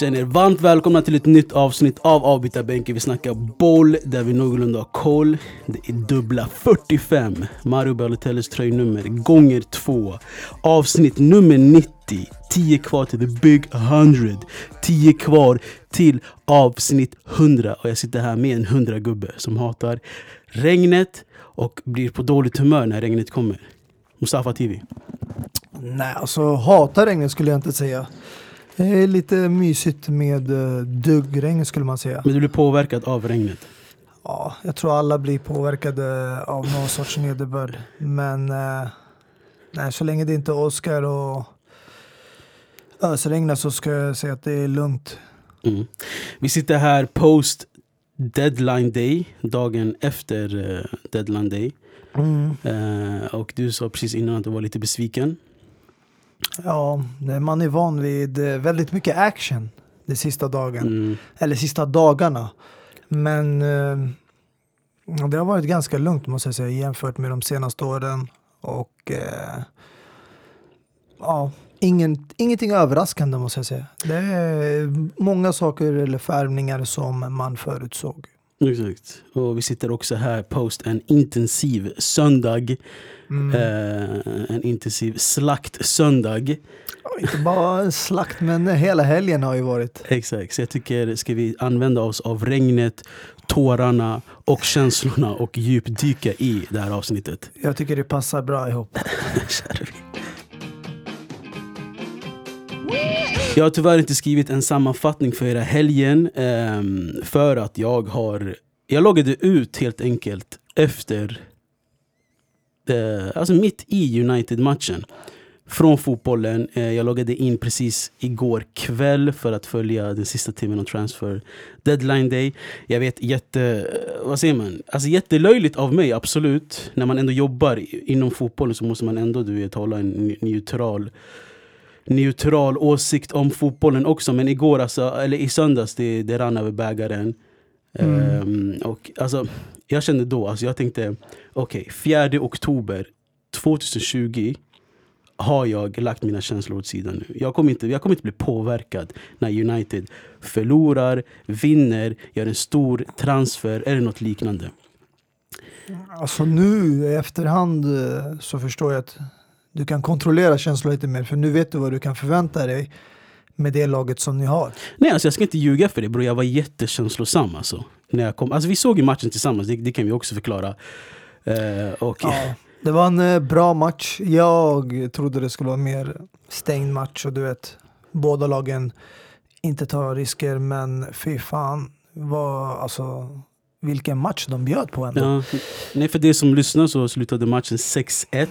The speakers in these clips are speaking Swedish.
Känner er varmt välkomna till ett nytt avsnitt av Avbytarbänken. Vi snackar boll där vi någorlunda har koll. Det är dubbla 45. Mario Balotellis tröjnummer gånger två. Avsnitt nummer 90. 10 kvar till the big 100. 10 kvar till avsnitt 100. Och jag sitter här med en 100-gubbe som hatar regnet och blir på dåligt humör när regnet kommer. Mustafa TV. Nej, alltså hatar regnet skulle jag inte säga. Det är lite mysigt med uh, duggregn skulle man säga. Men du blir påverkad av regnet? Ja, jag tror alla blir påverkade av någon sorts nederbörd. Men uh, nej, så länge det inte åskar och ösregnar så ska jag säga att det är lugnt. Mm. Vi sitter här post deadline day, dagen efter uh, deadline day. Mm. Uh, och du sa precis innan att du var lite besviken. Ja, man är van vid eh, väldigt mycket action de sista dagen. Mm. Eller sista dagarna. Men eh, det har varit ganska lugnt måste jag säga jämfört med de senaste åren. Och eh, ja, ingen, ingenting överraskande måste jag säga. Det är många saker eller färgningar som man förutsåg. Exakt. Och vi sitter också här post en intensiv söndag. Mm. Eh, en intensiv slakt-söndag. Inte bara en slakt, men hela helgen har ju varit. Exakt, så jag tycker ska vi använda oss av regnet, tårarna och känslorna och djupdyka i det här avsnittet. Jag tycker det passar bra ihop. Jag har tyvärr inte skrivit en sammanfattning för era helgen um, för att jag har... Jag loggade ut helt enkelt efter... Eh, alltså mitt i United-matchen. Från fotbollen. Uh, jag loggade in precis igår kväll för att följa den sista timmen av transfer deadline day. Jag vet jätte... Vad säger man? Alltså jättelöjligt av mig, absolut. När man ändå jobbar inom fotbollen så måste man ändå du vet, hålla en neutral neutral åsikt om fotbollen också. Men igår, alltså, eller i söndags, det, det rann över bägaren. Mm. Um, och alltså, jag kände då, alltså, jag tänkte, okej, okay, 4 oktober 2020 har jag lagt mina känslor åt sidan nu. Jag kommer, inte, jag kommer inte bli påverkad när United förlorar, vinner, gör en stor transfer eller något liknande. Alltså nu i efterhand eh, så förstår jag att du kan kontrollera känslor lite mer för nu vet du vad du kan förvänta dig med det laget som ni har. Nej, alltså jag ska inte ljuga för det bror. Jag var jättekänslosam alltså. När jag kom. Alltså vi såg ju matchen tillsammans, det, det kan vi också förklara. Uh, och, ja, det var en uh, bra match. Jag trodde det skulle vara mer stängd match och du vet, båda lagen inte tar risker men fy fan. Var, alltså, vilken match de bjöd på ändå. Ja, nej, för det som lyssnar så slutade matchen 6-1.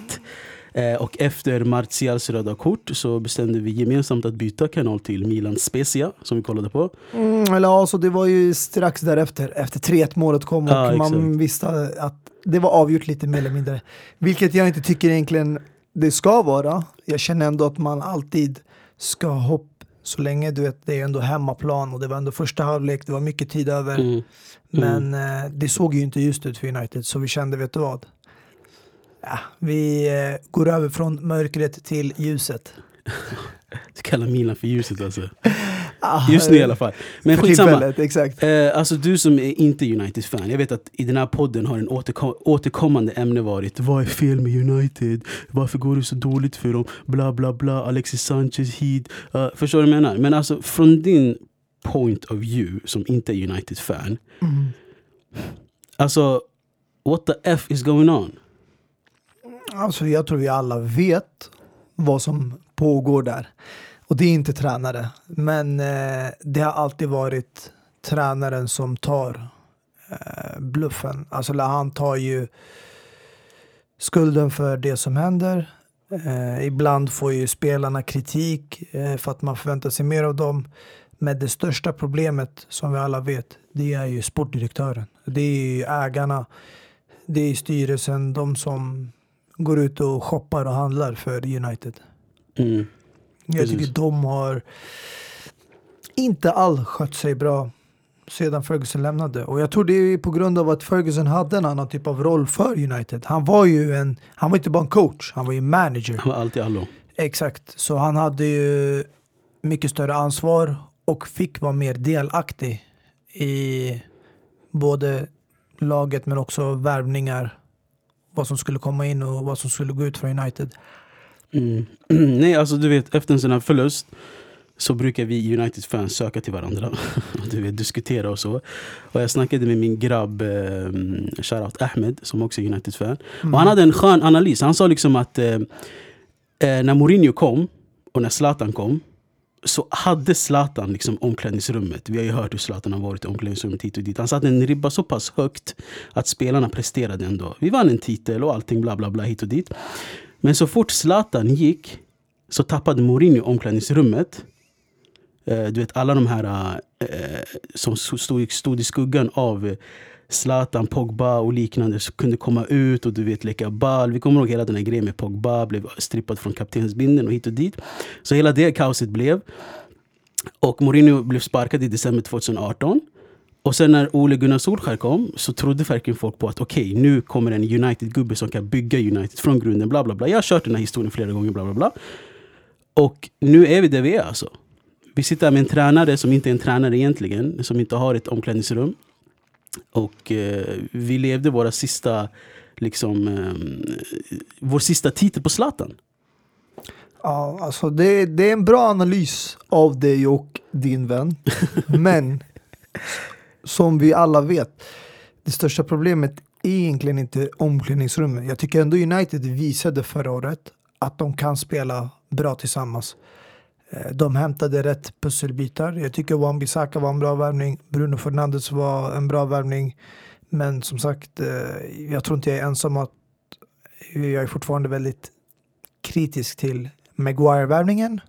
Eh, och efter Martials röda kort så bestämde vi gemensamt att byta kanal till Milan Spezia som vi kollade på. Mm, eller alltså det var ju strax därefter, efter 3-1 målet kom och Ja, man visste att det var avgjort lite mer eller mindre. Vilket jag inte tycker egentligen det ska vara. Jag känner ändå att man alltid ska hoppa så länge du vet, det är ändå hemmaplan och det var ändå första halvlek, det var mycket tid över. Mm. Men eh, det såg ju inte just ut för United så vi kände, vet du vad? Ja, vi eh, går över från mörkret till ljuset. Du kallar Milan för ljuset alltså. Ah, Just nu i alla fall. Men skitsamma. exakt. Eh, alltså du som är inte United-fan, jag vet att i den här podden har en återko- återkommande ämne varit Vad är fel med United? Varför går det så dåligt för dem? Bla bla bla, Alexis Sanchez hit. Uh, förstår du vad jag menar? Men alltså från din point of view som inte är United-fan. Mm. Alltså, what the F is going on? Alltså jag tror vi alla vet vad som pågår där. Och det är inte tränare. Men eh, det har alltid varit tränaren som tar eh, bluffen. Alltså han tar ju skulden för det som händer. Eh, ibland får ju spelarna kritik eh, för att man förväntar sig mer av dem. Men det största problemet som vi alla vet, det är ju sportdirektören. Det är ju ägarna, det är styrelsen, de som går ut och shoppar och handlar för United. Mm. Jag tycker de har inte all skött sig bra. sedan Ferguson lämnade. Och jag tror det är på grund av att Ferguson hade en annan typ av roll för United. Han var ju en, han var inte bara en coach, han var ju manager. Han var alltid allo. Exakt, så han hade ju mycket större ansvar och fick vara mer delaktig i både laget men också värvningar. Vad som skulle komma in och vad som skulle gå ut från United. Mm. Nej, alltså du vet, efter en sån här förlust så brukar vi United-fans söka till varandra. du vet, diskutera och så. Och jag snackade med min grabb, eh, shoutout Ahmed, som också är United-fan. Mm. Och han hade en skön analys. Han sa liksom att eh, eh, när Mourinho kom och när Zlatan kom så hade Zlatan liksom omklädningsrummet. Vi har ju hört hur Zlatan har varit i omklädningsrummet hit och dit. Han satte en ribba så pass högt att spelarna presterade ändå. Vi vann en titel och allting bla bla bla hit och dit. Men så fort Zlatan gick så tappade Mourinho omklädningsrummet. Eh, du vet alla de här eh, eh, som stod, stod i skuggan av Zlatan, Pogba och liknande som kunde komma ut och du vet leka ball. Vi kommer ihåg hela den här grejen med Pogba, blev strippad från kaptensbindeln och hit och dit. Så hela det kaoset blev. Och Mourinho blev sparkad i december 2018. Och sen när Ole Gunnar Solskjaer kom så trodde verkligen folk på att okej, okay, nu kommer en United-gubbe som kan bygga United från grunden. Bla, bla, bla. Jag har kört den här historien flera gånger. Bla, bla, bla. Och nu är vi där vi är alltså. Vi sitter här med en tränare som inte är en tränare egentligen, som inte har ett omklädningsrum. Och eh, vi levde våra sista, liksom, eh, vår sista titel på Zlatan. Ja, alltså det, det är en bra analys av dig och din vän. Men som vi alla vet, det största problemet är egentligen inte omklädningsrummet. Jag tycker ändå United visade förra året att de kan spela bra tillsammans. Eh, de hämtade rätt pusselbitar. Jag tycker Wan-Bissaka var en bra värvning. Bruno Fernandes var en bra värvning. Men som sagt, eh, jag tror inte jag är ensam att jag är fortfarande väldigt kritisk till Maguire-värvningen.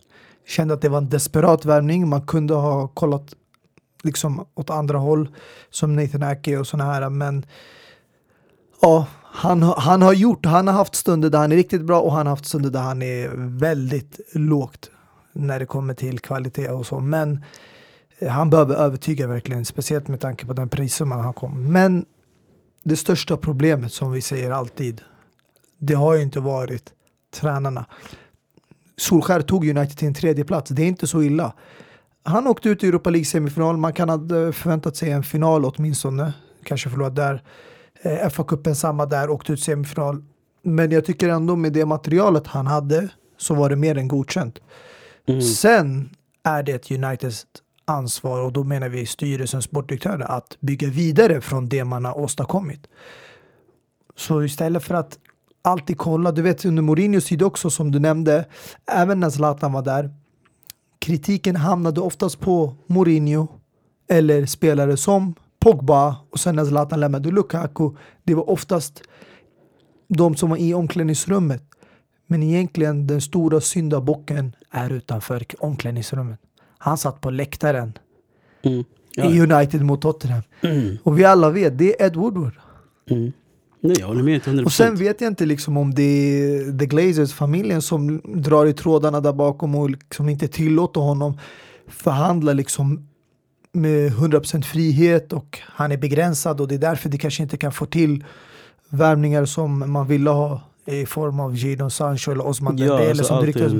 Kände att det var en desperat värvning. Man kunde ha kollat liksom åt andra håll som Nathan Ake och sådana här. Men ja, han, han har gjort, han har haft stunder där han är riktigt bra och han har haft stunder där han är väldigt lågt när det kommer till kvalitet och så. Men eh, han behöver övertyga verkligen, speciellt med tanke på den prissumman han kom. Men det största problemet som vi säger alltid, det har ju inte varit tränarna. Solskär tog United till en tredje plats. det är inte så illa. Han åkte ut i Europa League semifinal, man kan ha eh, förväntat sig en final åtminstone. Kanske förlorat där. Eh, FA-cupen samma där, åkte ut semifinal. Men jag tycker ändå med det materialet han hade så var det mer än godkänt. Mm. Sen är det Uniteds ansvar och då menar vi styrelsens sportdirektörer att bygga vidare från det man har åstadkommit. Så istället för att alltid kolla, du vet under Mourinhos tid också som du nämnde, även när Zlatan var där, kritiken hamnade oftast på Mourinho eller spelare som Pogba och sen när Zlatan lämnade Lukaku. Det var oftast de som var i omklädningsrummet men egentligen den stora syndabocken är utanför omklädningsrummet. Han satt på läktaren mm. ja. i United mot Tottenham. Mm. Och vi alla vet, det är Ed Woodward. Mm. Nej, jag håller med 100%. Och sen vet jag inte liksom om det är The Glazers-familjen som drar i trådarna där bakom och liksom inte tillåter honom förhandla liksom med 100% frihet och han är begränsad och det är därför det kanske inte kan få till värvningar som man ville ha i form av Jadon Sancho eller Osman ja, Dembele alltså som ryktas.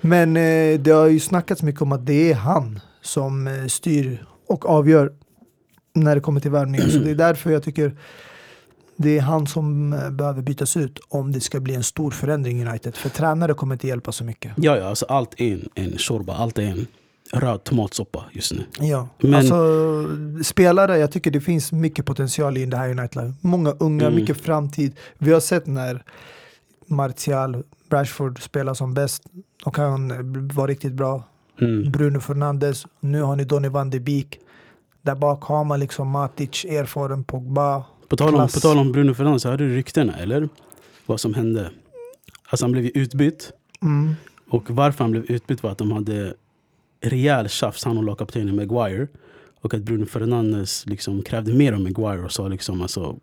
Men eh, det har ju snackats mycket om att det är han som eh, styr och avgör när det kommer till värvningar. Så det är därför jag tycker det är han som eh, behöver bytas ut om det ska bli en stor förändring i United. För tränare kommer inte hjälpa så mycket. Ja, ja alltså allt är en, en shorba, allt är en röd tomatsoppa just nu. Ja, Men... alltså spelare, jag tycker det finns mycket potential i det här United. Många unga, mm. mycket framtid. Vi har sett när Martial, Rashford spelar som bäst. De kan vara riktigt bra. Mm. Bruno Fernandes. Nu har ni Donny van de Beek. Där bak har man liksom Matic, erfaren Pogba. På tal, om, på tal om Bruno Fernandes, hörde du ryktena eller? Vad som hände? Alltså han blev ju utbytt. Mm. Och varför han blev utbytt var att de hade rejäl tjafs, han och lagkaptenen Maguire. Och att Bruno Fernandes liksom krävde mer av Maguire och sa liksom alltså,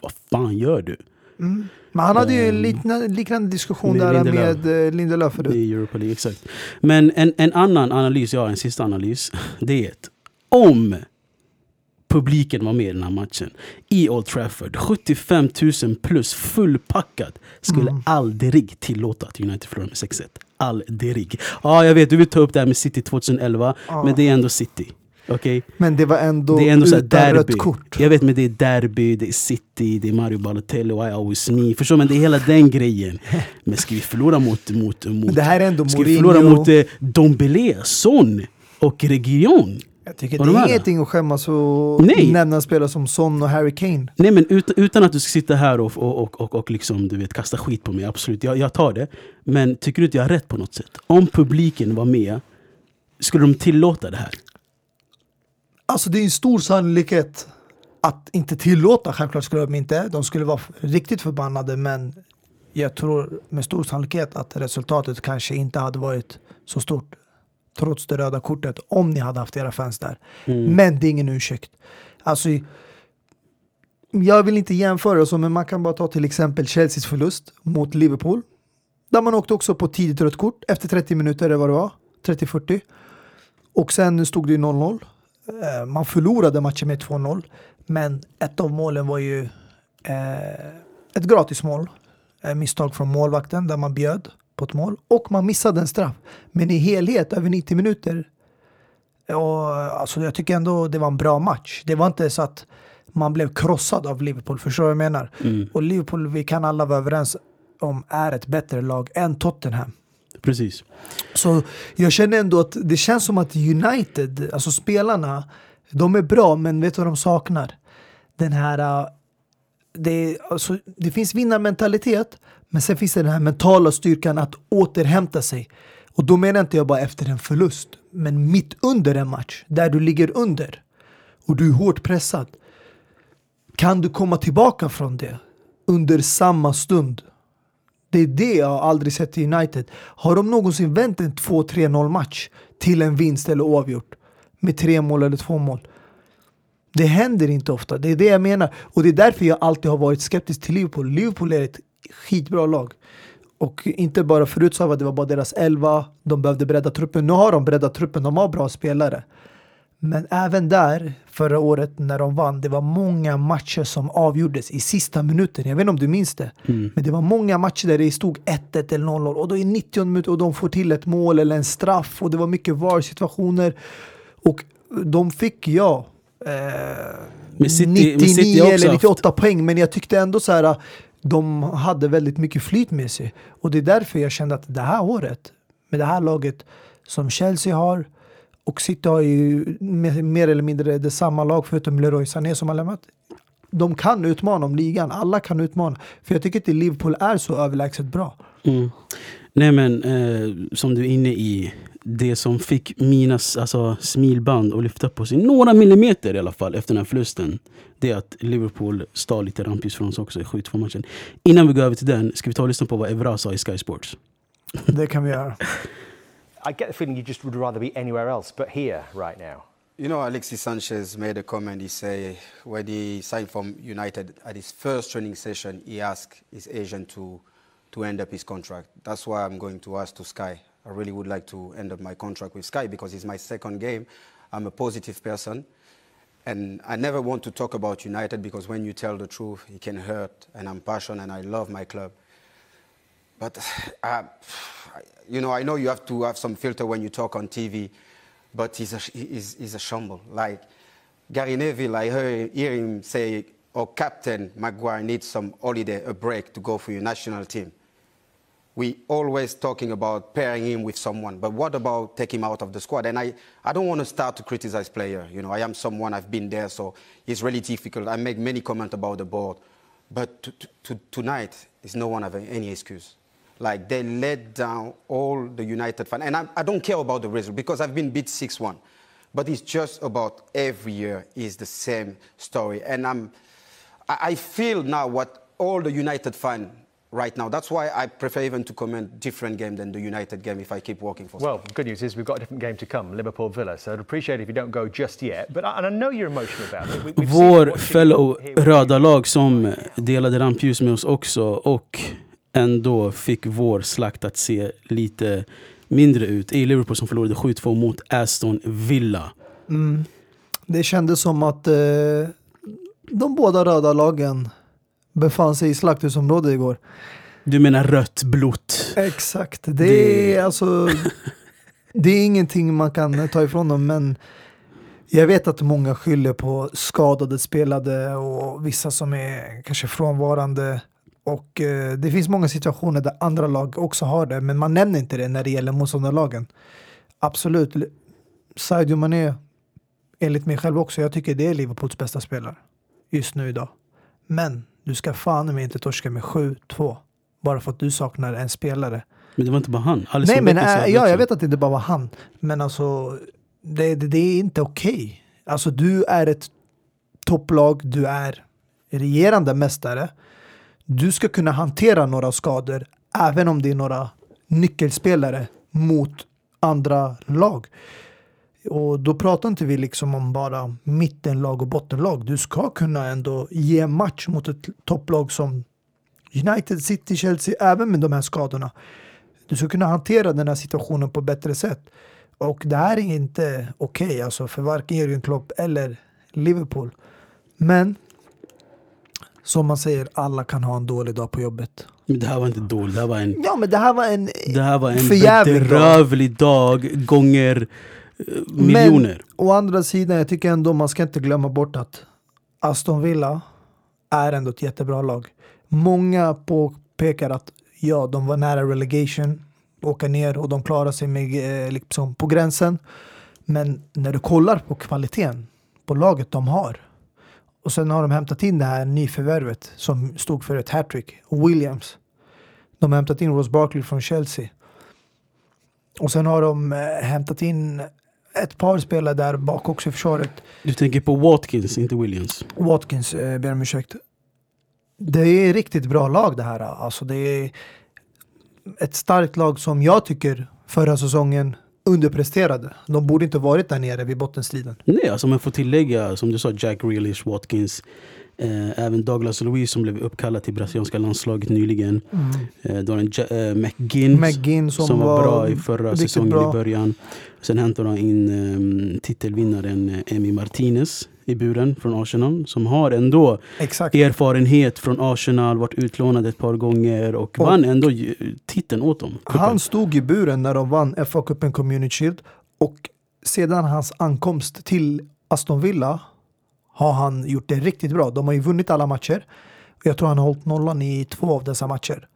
vad fan gör du? Mm. Men han hade ju en ehm, liknande, liknande diskussion med där Lindelöf. med eh, Lindelöf förut. I Europa League, exakt. Men en, en annan analys, ja en sista analys. Det är att om publiken var med i den här matchen. I Old Trafford. 75 000 plus fullpackat. Skulle Mm. aldrig tillåta att United förlorar med 6-1. Aldrig. Ja, jag vet, du vill ta upp det här med City 2011, Ja. men det är ändå City. Okej? Men det var ändå, Det är ändå utan derby. rött kort. Jag vet men det är derby, det är City, det är Mario Balotelli I always me. Förstår men det är hela den grejen. Men ska vi förlora mot... mot, mot det här är ändå ska vi förlora mot eh, Dombele, Son och Region? Jag tycker Och det de är ingenting att skämmas och Nej. nämna spelare som Son och Harry Kane. Nej men utan, utan att du ska sitta här och, och, och, och, och liksom, du vet, kasta skit på mig, absolut, jag, jag tar det. Men tycker du inte jag har rätt på något sätt? Om publiken var med, skulle de tillåta det här? Alltså det är en stor sannolikhet att inte tillåta, självklart skulle de inte. De skulle vara riktigt förbannade men jag tror med stor sannolikhet att resultatet kanske inte hade varit så stort. Trots det röda kortet, om ni hade haft era fans där. Mm. Men det är ingen ursäkt. Alltså, jag vill inte jämföra så, men man kan bara ta till exempel Chelseas förlust mot Liverpool. Där man åkte också på tidigt rött kort efter 30 minuter eller vad det var. 30-40. Och sen stod det ju 0-0. Eh, Man förlorade matchen med 2-0. Men ett av målen var ju eh, ett gratismål. Eh, misstag från målvakten där man bjöd på ett mål. Och man missade en straff. Men i helhet över 90 minuter och, alltså, jag tycker ändå det var en bra match. Det var inte så att man blev krossad av Liverpool, förstår du vad jag menar? Mm. Och Liverpool, vi kan alla vara överens om, är ett bättre lag än Tottenham. Precis. Så jag känner ändå att det känns som att United, alltså spelarna, de är bra, men vet du vad de saknar? Den här... Äh, det, alltså, det finns vinnarmentalitet, men sen finns det den här mentala styrkan att återhämta sig. Och då menar inte jag bara efter en förlust, men mitt under en match, där du ligger under och du är hårt pressad. Kan du komma tillbaka från det under samma stund? Det är det jag aldrig sett i United. Har de någonsin vänt en 2-3-0 match till en vinst eller oavgjort? Med tre mål eller två mål? Det händer inte ofta, det är det jag menar. Och det är därför jag alltid har varit skeptisk till Liverpool. Liverpool är ett skitbra lag. Och inte bara förut sa var att det var bara deras elva, de behövde bredda truppen. Nu har de breddat truppen, de har bra spelare. Men även där, förra året när de vann, det var många matcher som avgjordes i sista minuten. Jag vet inte om du minns det? Mm. Men det var många matcher där det stod 1-1 eller 0-0 och då är 90 minuter och de får till ett mål eller en straff och det var mycket VAR-situationer. Och de fick, ja, eh, City- men 99 City har också eller haft- 98 poäng. Men jag tyckte ändå så här, de hade väldigt mycket flyt med sig. Och det är därför jag kände att det här året, med det här laget som Chelsea har, och City har ju mer eller mindre det samma lag förutom Leroy Sané som har lämnat. De kan utmana om ligan, alla kan utmana. För jag tycker inte Liverpool är så överlägset bra. Mm. Nej men eh, som du är inne i, det som fick mina alltså, smilband att lyfta på sig några millimeter i alla fall efter den här förlusten. Det är att Liverpool stal lite rampljus från oss också i 7-2 matchen. Innan vi går över till den, ska vi ta och lyssna på vad Evra sa i Sky Sports. Det kan vi göra. I get the feeling you just would rather be anywhere else but here right now. You know, Alexis Sanchez made a comment. He say when he signed from United at his first training session, he asked his agent to to end up his contract. That's why I'm going to ask to Sky. I really would like to end up my contract with Sky because it's my second game. I'm a positive person, and I never want to talk about United because when you tell the truth, it can hurt. And I'm passionate, and I love my club. But, uh, you know, I know you have to have some filter when you talk on TV, but he's a, he's, he's a shamble. Like Gary Neville, I heard, hear him say, oh, Captain Maguire needs some holiday, a break to go for your national team. We always talking about pairing him with someone, but what about take him out of the squad? And I, I don't want to start to criticize player. You know, I am someone, I've been there, so it's really difficult. I make many comments about the board, but to, to, to, tonight is no one having any excuse. Like they let down all the United fans, and I, I don't care about the result because I've been beat 6-1, but it's just about every year is the same story, and I'm, I, I feel now what all the United fan right now. That's why I prefer even to comment different game than the United game if I keep working for. Well, good news is we've got a different game to come, Liverpool Villa. So I'd appreciate it if you don't go just yet. But I, and I know you're emotional about it. We, Vår watching fellow röda lag som delade rampljus med oss också och ändå fick vår slakt att se lite mindre ut. I Liverpool som förlorade 7-2 mot Aston Villa. Mm. Det kändes som att eh, de båda röda lagen befann sig i slakthusområdet igår. Du menar rött blått? Exakt. Det, Det- är alltså... Det är ingenting man kan ta ifrån dem, men jag vet att många skyller på skadade spelade och vissa som är kanske frånvarande. Och eh, det finns många situationer där andra lag också har det, men man nämner inte det när det gäller motståndarlagen. Absolut, Sadio Mané, enligt mig själv också, jag tycker det är Liverpools bästa spelare just nu idag. Men du ska fan mig inte torska med 7-2 bara för att du saknar en spelare. Men det var inte bara han. Alisson Nej, men äh, ja, också. jag vet att det inte bara var han. Men alltså, det, det, det är inte okej. Alltså, du är ett topplag, du är regerande mästare. Du ska kunna hantera några skador, även om det är några nyckelspelare mot andra lag. Och då pratar inte vi liksom om bara mittenlag och bottenlag. Du ska kunna ändå ge match mot ett topplag som United, City, Chelsea, även med de här skadorna. Du ska kunna hantera den här situationen på ett bättre sätt. Och det här är inte okej alltså för varken Jürgen Klopp eller Liverpool. Men som man säger, alla kan ha en dålig dag på jobbet. Men det här var inte dåligt. Det här var en, Ja, men det här var en... det här var en Förjävlig dag. bedrövlig dag gånger eh, miljoner. Men å andra sidan, jag tycker ändå man ska inte glömma bort att Aston Villa är ändå ett jättebra lag. Många påpekar att ja, de var nära relegation, åka ner och de klarar sig med, eh, liksom på gränsen. Men när du kollar på kvaliteten på laget de har och sen har de hämtat in det här nyförvärvet som stod för ett hattrick, Williams. De har hämtat in Ross Barkley från Chelsea. Och sen har de eh, hämtat in ett par spelare där bak också i försvaret. Du tänker på Watkins, inte Williams. Watkins, eh, ber om ursäkt. Det är riktigt bra lag det här. Alltså det är ett starkt lag som jag tycker förra säsongen underpresterade. De borde inte varit där nere vid bottenstriden. Nej, alltså man får tillägga, som du sa, Jack Grealish, Watkins. Eh, även Douglas Luiz som blev uppkallad till brasilianska landslaget nyligen. Eh, då en Ja- eh, McGinn, McGinn som, som, var bra i förra säsongen bra. i början. Sen hämtade de in eh, titelvinnaren Emi Martinez i buren från Arsenal. Som har ändå Exakt. erfarenhet från Arsenal, varit utlånad ett par gånger och, Och- vann ändå titeln åt dem. kuppen. Han stod i buren när de vann FA-cupen Community Shield och sedan hans ankomst till Aston Villa har han gjort det riktigt bra. De har ju vunnit alla matcher. Jag tror han har hållit nollan i två av dessa matcher.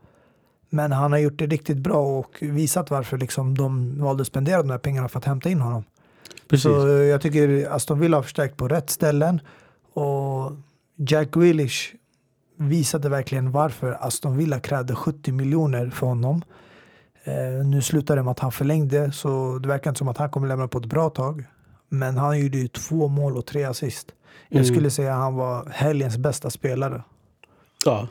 Men han har gjort det riktigt bra och visat varför liksom de valde att spendera de här pengarna för att hämta in honom. Precis. Så eh, jag tycker Aston Villa har förstärkt på rätt ställen och Jack Grealish visade verkligen varför Aston Villa krävde 70 miljoner för honom. Eh, nu slutar det med att han förlängde så det verkar inte som att han kommer lämna på ett bra tag. Men han gjorde ju två mål och tre assist. Jag Mm. skulle säga att han var helgens bästa spelare. Ja.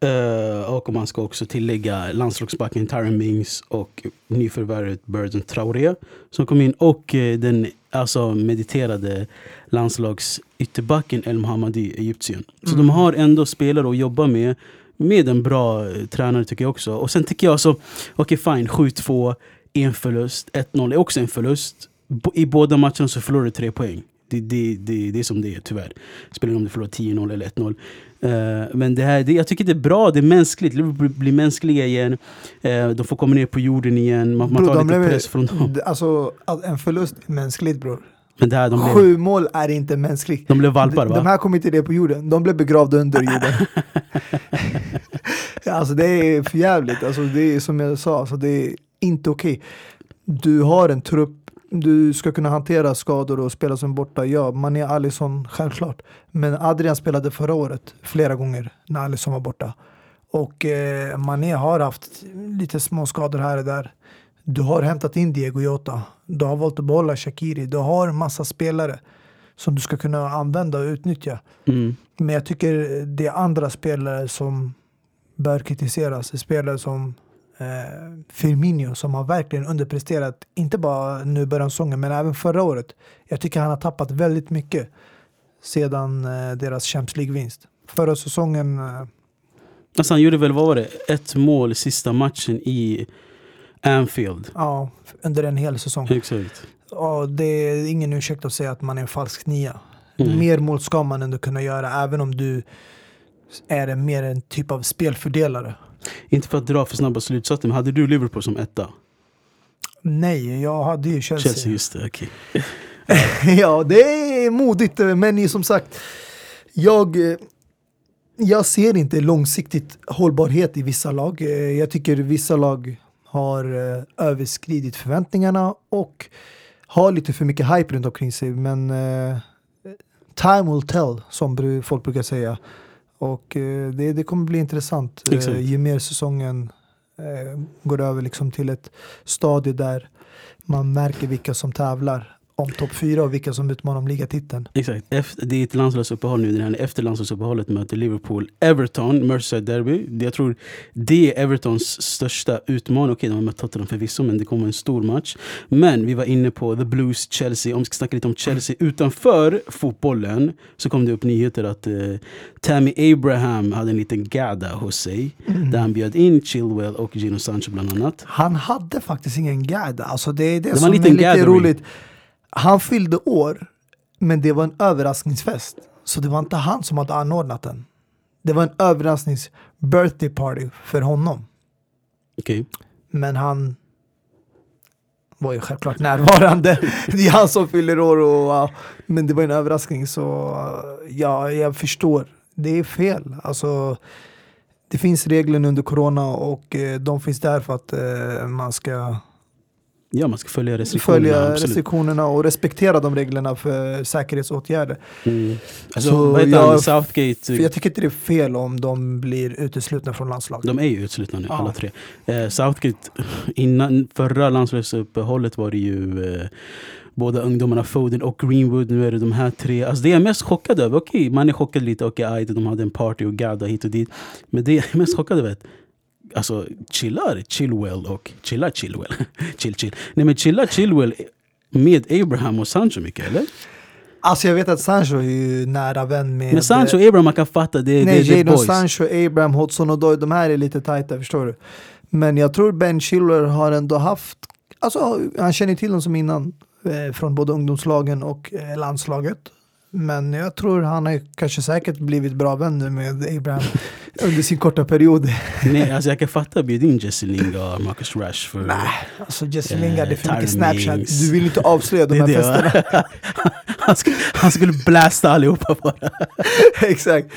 Eh, och man ska också tillägga landslagsbacken Tyron Mings och nyförvärvet Burton Traoré som kom in och eh, den alltså mediterade landslagsytterbacken El Mohammadi, Egyptien. Så Mm. de har ändå spelare att jobba med, med en bra eh, tränare tycker jag också. Och sen tycker jag så, okej fine, 7-2, en förlust, 1-0 är också en förlust. Bo- I båda matcherna så förlorar du tre poäng. Det, det, det, det är som det är tyvärr. Spelar ingen om du förlorar 10-0 eller 1-0. Eh, men det här, det, jag tycker det är bra, det är mänskligt. Liverpool blir mänskliga igen. Eh, de får komma ner på jorden igen. Man, man Bror, tar de lite blev- press från dem. Alltså en förlust är mänskligt bror. Men det här, de, blev, Sju mål är inte mänskligt. de blev valpar de, va? de här kom inte ner på jorden, de blev begravda under jorden. alltså det är för jävligt. Alltså det är som jag sa, alltså det är inte okej. Du har en trupp, du ska kunna hantera skador och spela som borta. Ja, man är Alisson självklart. Men Adrian spelade förra året flera gånger när Alisson var borta. Och eh, Mané har haft lite små skador här och där. Du har hämtat in Diego Jota. Du har valt att behålla Shakiri. Du har massa spelare som du ska kunna använda och utnyttja. Mm. Men jag tycker det är andra spelare som bör kritiseras. Spelare som Firmino som har verkligen underpresterat. Inte bara nu början av säsongen men även förra året. Jag tycker han har tappat väldigt mycket sedan eh, deras Champions League-vinst. Förra säsongen eh, Alltså han gjorde väl, vad var det? Ett mål sista matchen i Anfield. Ja, under en hel säsong. Exakt. Och det är ingen ursäkt att säga att man är en falsk nia. Nej. Mer mål ska man ändå kunna göra även om du är en, mer en typ av spelfördelare. Inte för att dra för snabba slutsatser, men hade du Liverpool som etta? Nej, jag hade ju Chelsea. Chelsea, just det. okej. ja, det är modigt, men som sagt, jag, jag ser inte långsiktigt hållbarhet i vissa lag. Jag tycker vissa lag har eh, överskridit förväntningarna och har lite för mycket hype runt omkring sig. Men eh, time will tell, som folk brukar säga. Och eh, det, det kommer bli intressant Exakt. eh, ju mer säsongen eh, går över liksom till ett stadie där man märker vilka som tävlar om topp fyra och vilka som utmanar om ligatiteln. Exakt. Efter, det är ett landslagsuppehåll nu. Efter landslagsuppehållet möter Liverpool Everton, Merseyside Derby. Det- Jag tror det är Evertons största utmaning. Okej, de har mött Tottenham förvisso, men det kommer en stor match. Men vi var inne på The Blues, Chelsea. Om vi ska snacka lite om Chelsea utanför fotbollen så kom det upp nyheter att eh, Tammy Abraham hade en liten gada hos sig. Där han bjöd in Chilwell och Gino Sancho bland annat. Han hade faktiskt ingen gada. Alltså det är det, en som är lite gathering. roligt. Han fyllde år, men det var en överraskningsfest. Så det var inte han som hade anordnat den. Det var en överrasknings birthday party för honom. Okej. Men han var ju självklart närvarande. Det är han som fyller år. Och, men det var en överraskning så ja, jag förstår. Det är fel. Alltså, det finns regler under corona och eh, de finns där för att eh, man ska Ja, man ska följa restriktionerna. följa restriktionerna och respektera de reglerna för säkerhetsåtgärder. Mm. Alltså, Så vad heter jag-? Southgate? För jag tycker inte det är fel om de blir uteslutna från landslaget. De är ju utslutna nu, Ja. alla tre. Eh, Southgate, innan förra landslagsuppehållet var det ju eh, båda ungdomarna Foden och Greenwood. Nu är det de här tre. Alltså det jag är mest chockad över, okej man är chockad lite, okej aj, de hade en party och gadda hit och dit. Men det jag är mest chockad över är att Alltså chillar Chilwell och chillar Chilwell. chill chill. Nej men chillar Chilwell med Abraham och Sancho mycket eller? Alltså jag vet att Sancho är ju nära vän med... Men Sancho och Abraham man kan fatta, det, Nej, det, det Jadon boys. Sancho, Abraham, Hodgson och Doy, de här är lite tajta, förstår du? Men jag tror Ben Chilwell har ändå haft, alltså han känner till dem som innan, eh, från både ungdomslagen och eh, landslaget. Men jag tror han har kanske säkert blivit bra vänner med Abraham under sin korta period. Nej, alltså jag kan fatta bjud in Jesse Lingard och Marcus Rashford. Alltså Jesse Eh, Lingard, det är för mycket Snapchat. Du vill inte avslöja de här festerna. han, skulle, han skulle blasta allihopa bara. Exakt.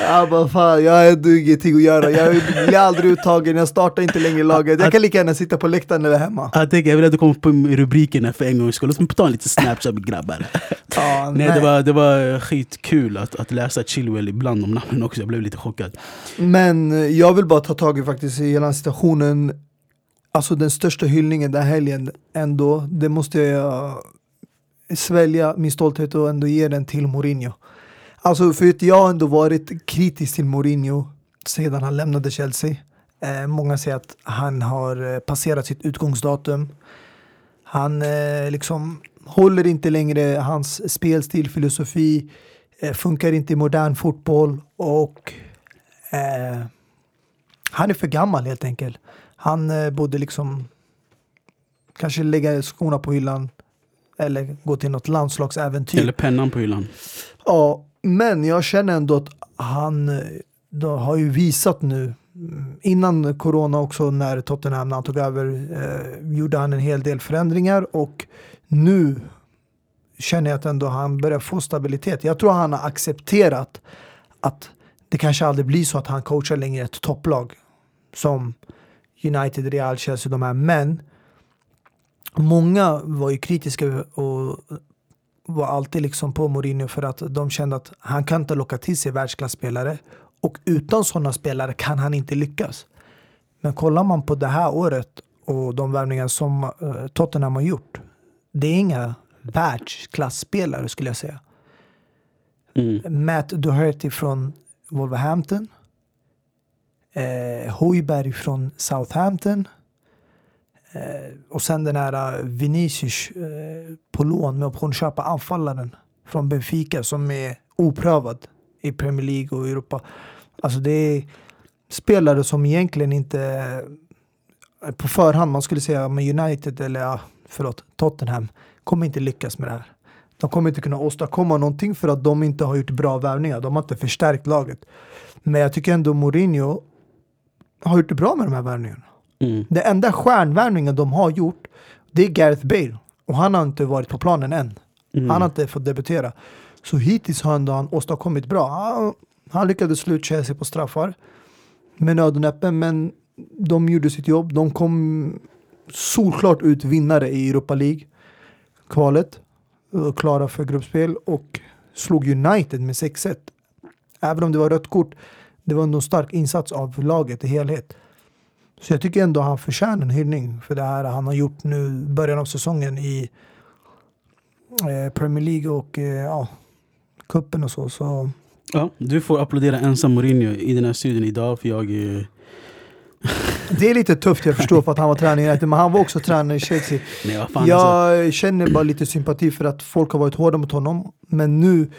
Jag bara fan, jag har ingenting att göra. Jag blir aldrig uttagen, jag startar inte längre laget. Jag kan lika gärna sitta på läktaren eller hemma. Jag tänker, jag vill att du kommer på rubrikerna för en gångs skull. Låt mig ta en liten snapchat med grabbar. Ja, Nej, det var, det var skitkul att, att läsa Chilwell ibland om namnen också. Jag blev lite chockad. Men jag vill bara ta tag i faktiskt i hela situationen. Alltså den största hyllningen den här helgen ändå, det måste jag eh, svälja min stolthet och ändå ge den till Mourinho. Alltså för att jag har ändå varit kritisk till Mourinho sedan han lämnade Chelsea. Eh, många säger att han har eh, passerat sitt utgångsdatum. Han eh, liksom håller inte längre hans spelstil, filosofi, eh, funkar inte i modern fotboll och eh, han är för gammal helt enkelt. Han eh, borde liksom kanske lägga skorna på hyllan eller gå till något landslagsäventyr. Eller pennan på hyllan. Ja, men jag känner ändå att han eh, då har ju visat nu mm, innan corona också när Tottenham när han tog över eh, gjorde han en hel del förändringar och nu känner jag att ändå han börjar få stabilitet. Jag tror han har accepterat att det kanske aldrig blir så att han coachar längre ett topplag som United, Real, Chelsea, de här. Men många var ju kritiska och var alltid liksom på Mourinho för att de kände att han kan inte locka till sig världsklasspelare och utan sådana spelare kan han inte lyckas. Men kollar man på det här året och de värvningar som eh, Tottenham har gjort. Det är inga världsklasspelare skulle jag säga. Mm. Matt Doherty från Wolverhampton. Eh, Hojberg från Southampton. Eh, och sen den här eh, Vinicius eh, på lån med option att köpa anfallaren från Benfica som är oprövad i Premier League och Europa. Alltså det är spelare som egentligen inte eh, på förhand man skulle säga med United eller förlåt, Tottenham kommer inte lyckas med det här. De kommer inte kunna åstadkomma någonting för att de inte har gjort bra värvningar. De har inte förstärkt laget. Men jag tycker ändå Mourinho har gjort det bra med de här värvningarna. Mm. Det enda stjärnvärvningen de har gjort, det är Gareth Bale. Och han har inte varit på planen än. Mm. Han har inte fått debutera. Så hittills har ändå han åstadkommit bra. Han, han lyckades ut Chelsea på straffar med nöd och näppe, men de gjorde sitt jobb. De kom solklart ut vinnare i Europa League-kvalet var Klara för gruppspel och slog United med 6-1. Även om det var rött kort, det var ändå en stark insats av laget i helhet. Så jag tycker ändå han förtjänar en hyllning för det här han har gjort nu början av säsongen i eh, Premier League och eh, ja, kuppen och så. så Ja, du får applådera ensam Mourinho i den här studion idag för jag... eh, det är lite tufft, jag förstår, för att han var tränare i United, men han var också tränare i Chelsea. Nej vad fan alltså. Jag känner bara lite sympati för att folk har varit hårda mot honom, men nu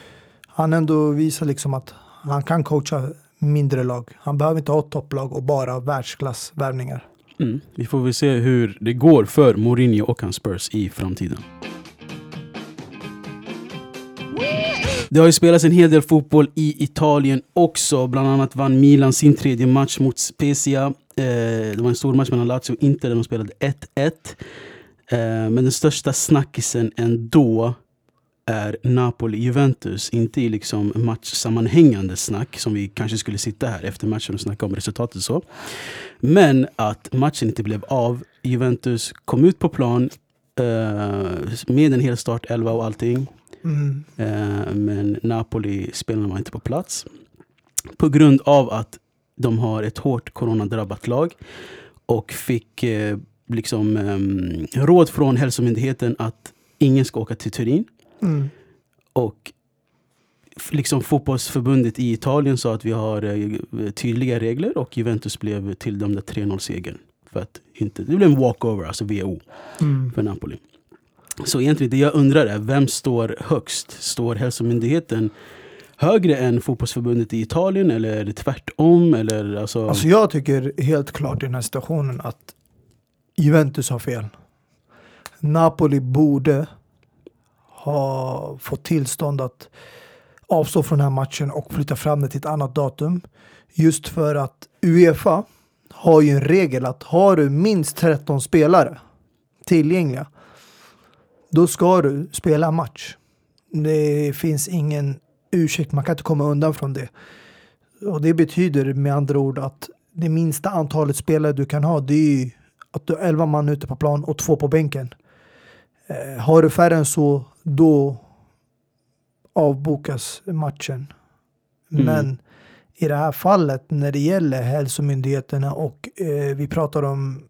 han ändå visar liksom att han kan coacha mindre lag. Han behöver inte ha topplag och bara världsklassvärvningar. Mm. Vi får väl se hur det går för Mourinho och hans Spurs i framtiden. Det har ju spelats en hel del fotboll i Italien också. Bland annat vann Milan sin tredje match mot Spezia. Eh, det var en stor match mellan Lazio och Inter där de spelade 1-1. Eh, men den största snackisen ändå är Napoli-Juventus. Inte i liksom matchsammanhängande snack som vi kanske skulle sitta här efter matchen och snacka om resultatet och så. Men att matchen inte blev av. Juventus kom ut på plan eh, med en hel start 11 och allting. Mm. Men Napoli-spelarna var inte på plats. På grund av att de har ett hårt coronadrabbat lag och fick eh, liksom ehm, råd från hälsomyndigheten att ingen ska åka till Turin. Mm. Och liksom fotbollsförbundet i Italien sa att vi har eh, tydliga regler och Juventus blev tilldömda 3-0-segern. För att inte, det blev en walkover, alltså WHO, Mm. för Napoli. Så egentligen det jag undrar är, vem står högst? Står hälsomyndigheten högre än fotbollsförbundet i Italien eller är det tvärtom? Eller, alltså, Alltså jag tycker helt klart i den här situationen att Juventus har fel. Napoli borde ha fått tillstånd att avstå från den här matchen och flytta fram det till ett annat datum. Just för att Uefa har ju en regel att har du minst 13 spelare tillgängliga då ska du spela match. Det finns ingen ursäkt, man kan inte komma undan från det. Och det betyder med andra ord att det minsta antalet spelare du kan ha det är ju att du har 11 man ute på plan och två på bänken. Eh, har du färre än så, då avbokas matchen. Mm. Men i det här fallet när det gäller hälsomyndigheterna och eh, vi pratar om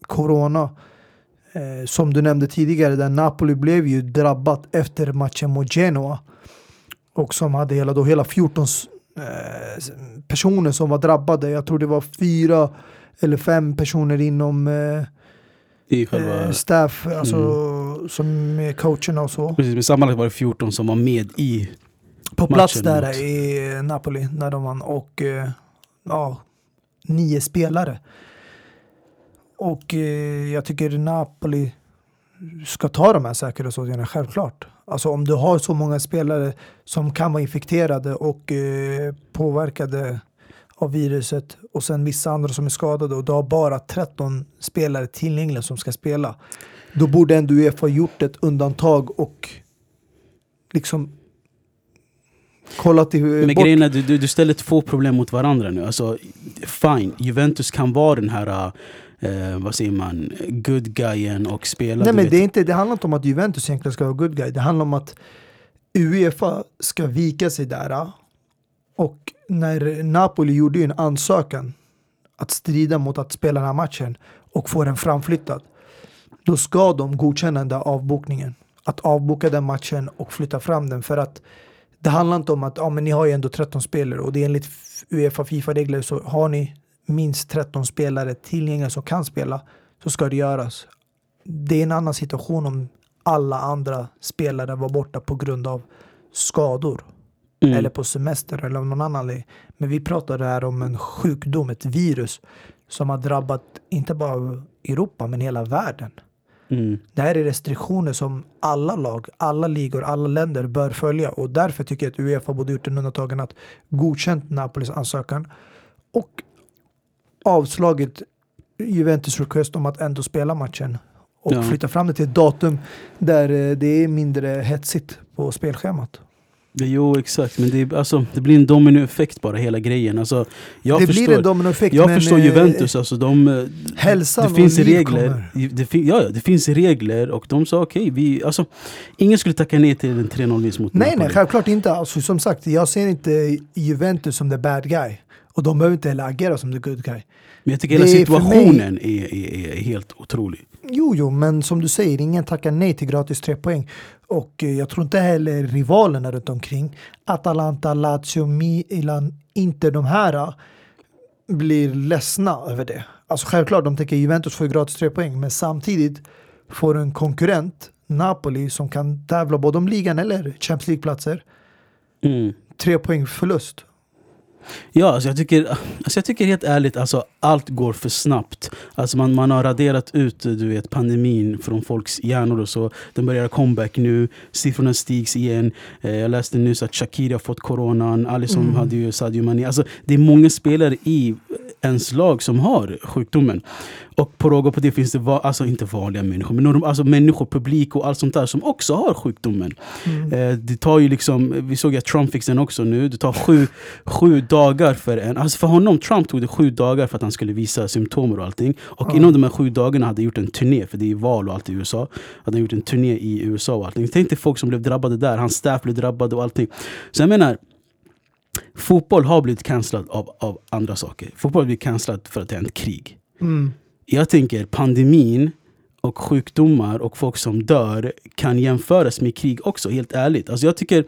corona eh, som du nämnde tidigare, där Napoli blev ju drabbat efter matchen mot Genoa och som hade hela, då hela 14 s- eh, personer som var drabbade. Jag tror det var fyra eller fem personer inom eh, i själva, eh, staff, alltså som är coacherna och så. precis, men sammanlagt var det 14 som var med i... På plats där mot- i Napoli när de vann och eh, ja, nio spelare. Och eh, jag tycker Napoli ska ta de här säkerhetsåtgärderna, självklart. Alltså om du har så många spelare som kan vara infekterade och eh, påverkade av viruset och sen vissa andra som är skadade och du har bara 13 spelare tillgängliga som ska spela. Då borde ändå Uefa gjort ett undantag och liksom kollat till Men bort. grejen är, du, du, du ställer två problem mot varandra nu. Alltså, fine, Juventus kan vara den här, eh, vad säger man, good guyen och spela... Nej men det, är inte, det handlar inte om att Juventus egentligen ska vara good guy. Det handlar om att Uefa ska vika sig där. Och när Napoli gjorde en ansökan att strida mot att spela den här matchen och få den framflyttad. Då ska de godkänna den där avbokningen. Att avboka den matchen och flytta fram den. För att det handlar inte om att ja, men ni har ju ändå 13 spelare och det är enligt Uefa Fifa-regler så har ni minst 13 spelare tillgängliga som kan spela så ska det göras. Det är en annan situation om alla andra spelare var borta på grund av skador Mm. eller på semester eller av någon annan anledning. Men vi pratar här om en sjukdom, ett virus som har drabbat inte bara Europa men hela världen. Mm. Det här är restriktioner som alla lag, alla ligor, alla länder bör följa och därför tycker jag att Uefa borde gjort en undantagen att godkänt Napolis ansökan och avslagit Juventus request om att ändå spela matchen och Ja. flytta fram det till ett datum där eh, det är mindre hetsigt på spelschemat. Jo, exakt. Men det, alltså, det blir en dominoeffekt bara, hela grejen. Alltså, jag det förstår, blir en dominoeffekt. jag men, förstår eh, Juventus. Alltså, de, eh, hälsan det finns och regler. Det, fin- ja, det finns regler och de sa okej, vi, alltså, ingen skulle tacka nej till en 3-0-vinst mot Nej, Napoli. nej, självklart inte. Alltså, som sagt, jag ser inte Juventus som the bad guy. Och de behöver inte heller agera som the good guy. Men jag tycker hela Det för situationen är, är, är helt otrolig. Jo, jo, men som du säger, ingen tackar nej till gratis tre poäng. Och eh, jag tror inte heller rivalerna runt omkring, Atalanta, Lazio, Milan, inte de här eh, blir ledsna över det. Alltså självklart, de tänker Juventus får gratis tre poäng, men samtidigt får en konkurrent, Napoli, som kan tävla både om ligan eller Champions League-platser, Mm. tre poäng förlust. Ja, alltså jag, tycker, alltså jag tycker helt ärligt, alltså allt går för snabbt. Alltså man, man har raderat ut du vet, pandemin från folks hjärnor och så. Den börjar comeback nu, siffrorna stigs igen. Eh, jag läste nyss att Shakira har fått coronan, Alisson Mm. hade ju Sadio Mané. Alltså det är många spelare i ens lag som har sjukdomen. Och på råga på det finns det, va, alltså inte vanliga människor, men norm- alltså människor, publik och allt sånt där som också har sjukdomen. Eh, det tar ju liksom, vi såg att Trump fick den också nu, det tar sju, sju dagar för en, alltså för honom, Trump tog det sju dagar för att han skulle visa symptomer och allting. Och Ja. inom de här sju dagarna hade han gjort en turné, för det är val och allt i USA. Hade gjort en turné i USA och allting. Tänk dig folk som blev drabbade där, hans staff blev drabbade och allting. Så jag menar, fotboll har blivit cancellad av, av andra saker. Fotboll har blivit cancellad för att det är ett krig. Mm. Jag tänker pandemin och sjukdomar och folk som dör kan jämföras med krig också, helt ärligt. Alltså jag tycker,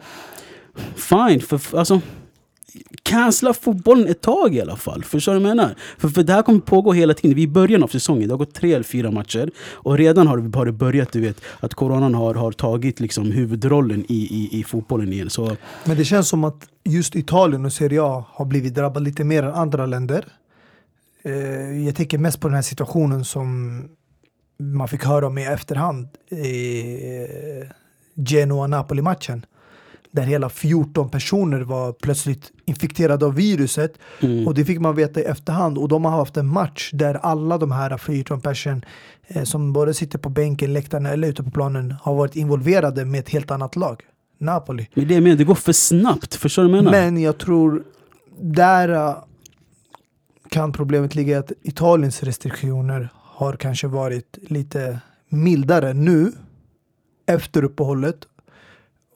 fine, för, alltså, cancella fotbollen ett tag i alla fall. Förstår du vad jag menar? För, för det här kommer pågå hela tiden. Vi är i början av säsongen, det har gått tre eller fyra matcher. Och redan har det, har det börjat, du vet, att coronan har, har tagit liksom huvudrollen i, i, i fotbollen igen. Så Men det känns som att just Italien och Serie A har blivit drabbade lite mer än andra länder. Eh, jag tänker mest på den här situationen som man fick höra om i efterhand i eh, Genoa-Napoli-matchen. Där hela 14 personer var plötsligt infekterade av viruset. mm. Och det fick man veta i efterhand. Och de har haft en match där alla de här 14 personer eh, som både sitter på bänken, läktaren eller ute på planen har varit involverade med ett helt annat lag. Napoli. Men det, menar, det går för snabbt, förstår du vad jag menar? Men jag tror där äh, kan problemet ligga i att Italiens restriktioner har kanske varit lite mildare nu efter uppehållet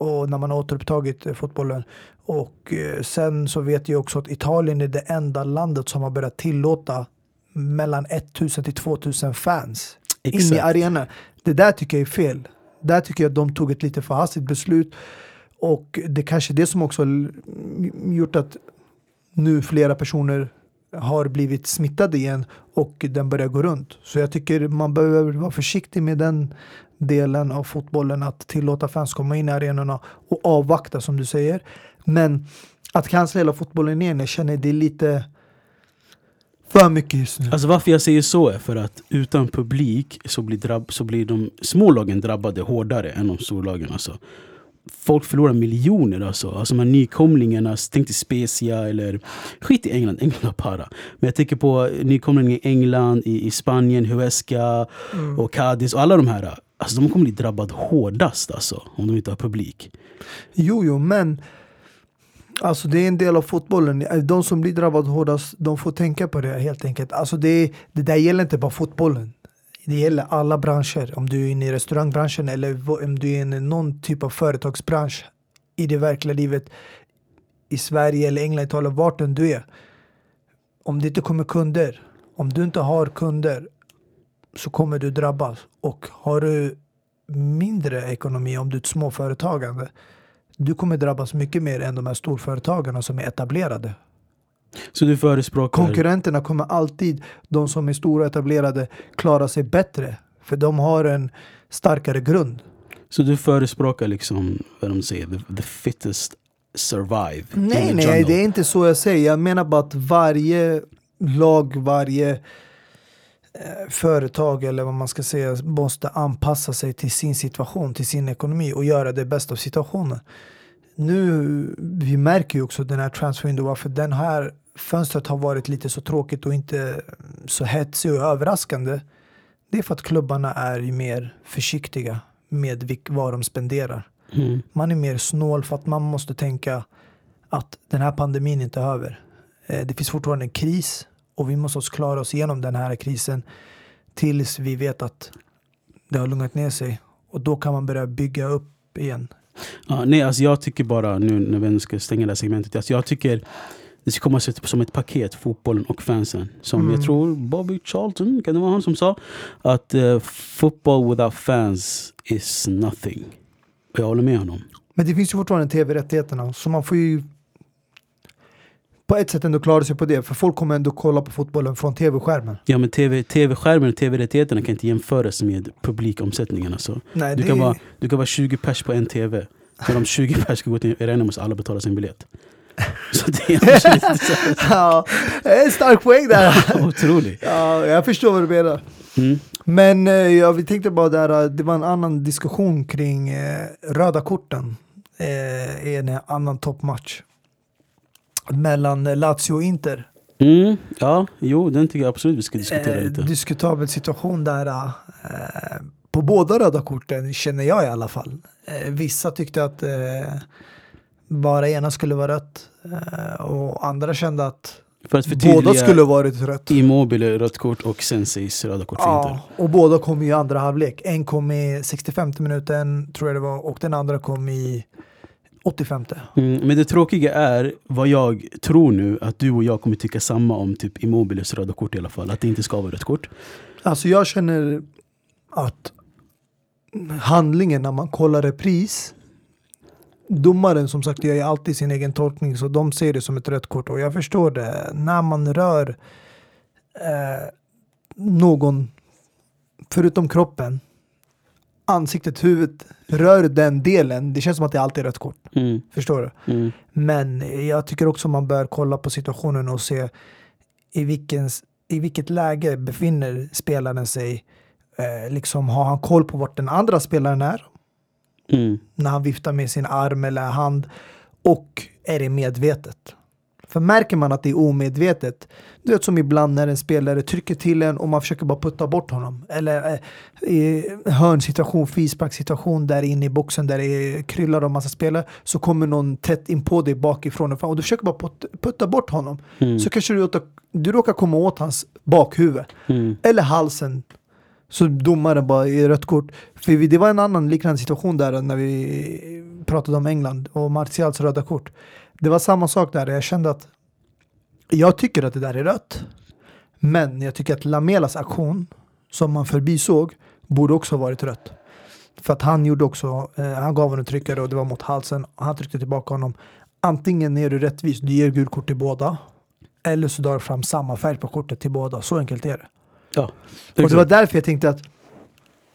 och när man har återupptagit eh, fotbollen. Och eh, sen så vet jag också att Italien är det enda landet som har börjat tillåta mellan 1000 till 2000 fans in i arenan. Det där tycker jag är fel. Där tycker jag att de tog ett lite för hastigt beslut. Och det kanske är det som också gjort att nu flera personer har blivit smittade igen och den börjar gå runt. Så jag tycker man behöver vara försiktig med den delen av fotbollen att tillåta fans komma in i arenorna och avvakta som du säger. Men att cancella fotbollen igen, jag känner det är lite för mycket just nu. Alltså varför jag säger så är för att utan publik så blir, drabb, så blir de små lagen drabbade hårdare än de storlagen. Alltså. Folk förlorar miljoner alltså. Alltså de här nykomlingarna, tänk dig Spezia eller skit i England, England har para. Men jag tänker på nykomlingar i England, i, i Spanien, Huesca och Cadiz och alla de här. Alltså de kommer bli drabbade hårdast alltså, om de inte har publik. Jo, jo, men alltså det är en del av fotbollen. Eh, de som blir drabbade hårdast, de får tänka på det helt enkelt. Alltså det, det där gäller inte bara fotbollen. Det gäller alla branscher. Om du är inne i restaurangbranschen eller om du är inne i någon typ av företagsbransch i det verkliga livet i Sverige eller England, Italien, vart än du är. Om det inte kommer kunder, om du inte har kunder så kommer du drabbas. Och har du mindre ekonomi om du är ett småföretagande du kommer drabbas mycket mer än de här storföretagarna som är etablerade. Så du förespråkar... Konkurrenterna kommer alltid, de som är stora och etablerade, klara sig bättre. För de har en starkare grund. Så du förespråkar liksom, vad de säger, the, the fittest survive. Nej, nej, det är inte så jag säger. Jag menar bara att varje lag, varje företag eller vad man ska säga måste anpassa sig till sin situation, till sin ekonomi och göra det bästa av situationen. Nu, vi märker ju också den här transfer window, varför den här fönstret har varit lite så tråkigt och inte så hetsig och överraskande. Det är för att klubbarna är mer försiktiga med vad de spenderar. Mm. Man är mer snål för att man måste tänka att den här pandemin inte är över. Eh, det finns fortfarande en kris och vi måste klara oss igenom den här krisen tills vi vet att det har lugnat ner sig. Och då kan man börja bygga upp igen. Ja, nej, alltså jag tycker bara nu när vi ska stänga det här segmentet. Alltså jag tycker det ska komma som ett paket, fotbollen och fansen. Som mm. jag tror Bobby Charlton, kan det vara han som sa? Att uh, football without fans is nothing. Och jag håller med honom. Men det finns ju fortfarande tv-rättigheterna, så man får ju på ett sätt ändå klara sig på det, för folk kommer ändå kolla på fotbollen från tv-skärmen. Ja men TV, tv-skärmen och tv-rättigheterna kan inte jämföras med publikomsättningen. Alltså. Nej, du, det... kan vara, du kan vara 20 pers på en tv. När de 20 pers ska gå till arenan måste alla betala sin biljett. Så det är ja, en stark poäng där. Otroligt. Ja, jag förstår vad du menar. Mm. Men eh, ja, vi tänkte bara där, det var en annan diskussion kring eh, röda korten eh, i en annan toppmatch mellan Lazio och Inter. Mm, ja, jo, den tycker jag absolut vi ska diskutera eh, lite. Diskutabel situation där. Eh, på båda röda korten känner jag i alla fall. Eh, vissa tyckte att eh, bara ena skulle vara rött eh, och andra kände att båda skulle varit rött. Immobile rött kort och Senseis röda kort ja, Inter. och båda kom i andra halvlek. En kom i 65 minuten tror jag det var och den andra kom i 85. Mm, men det tråkiga är, vad jag tror nu, att du och jag kommer tycka samma om typ Immobiles röda kort i alla fall. Att det inte ska vara rött kort. Alltså jag känner att handlingen när man kollar repris domaren som sagt gör ju alltid sin egen tolkning så de ser det som ett rött kort och jag förstår det. När man rör eh, någon förutom kroppen ansiktet, huvudet rör den delen, det känns som att det alltid är rött kort. Mm. Förstår du? Mm. Men jag tycker också man bör kolla på situationen och se i, vilken, i vilket läge befinner spelaren sig. Eh, liksom har han koll på vart den andra spelaren är? Mm. När han viftar med sin arm eller hand. Och är det medvetet? För märker man att det är omedvetet, du vet som ibland när en spelare trycker till en och man försöker bara putta bort honom. Eller eh, i hörnsituation, frisparkssituation där inne i boxen där det kryllar av massa spelare så kommer någon tätt in på dig bakifrån och, fram, och du försöker bara putta bort honom. Mm. Så kanske du, du råkar komma åt hans bakhuvud. Mm. Eller halsen. Så domaren bara i rött kort. För det var en annan liknande situation där när vi pratade om England och Martials röda kort. Det var samma sak där. Jag kände att jag tycker att det där är rött. Men jag tycker att Lamelas aktion som man förbisåg borde också ha varit rött. För att han gjorde också, eh, han gav honom en tryckare och det var mot halsen. Han tryckte tillbaka honom. Antingen är du rättvis, du ger gult kort till båda. Eller så drar du fram samma färg på kortet till båda. Så enkelt är det. Ja, det och det var därför jag tänkte att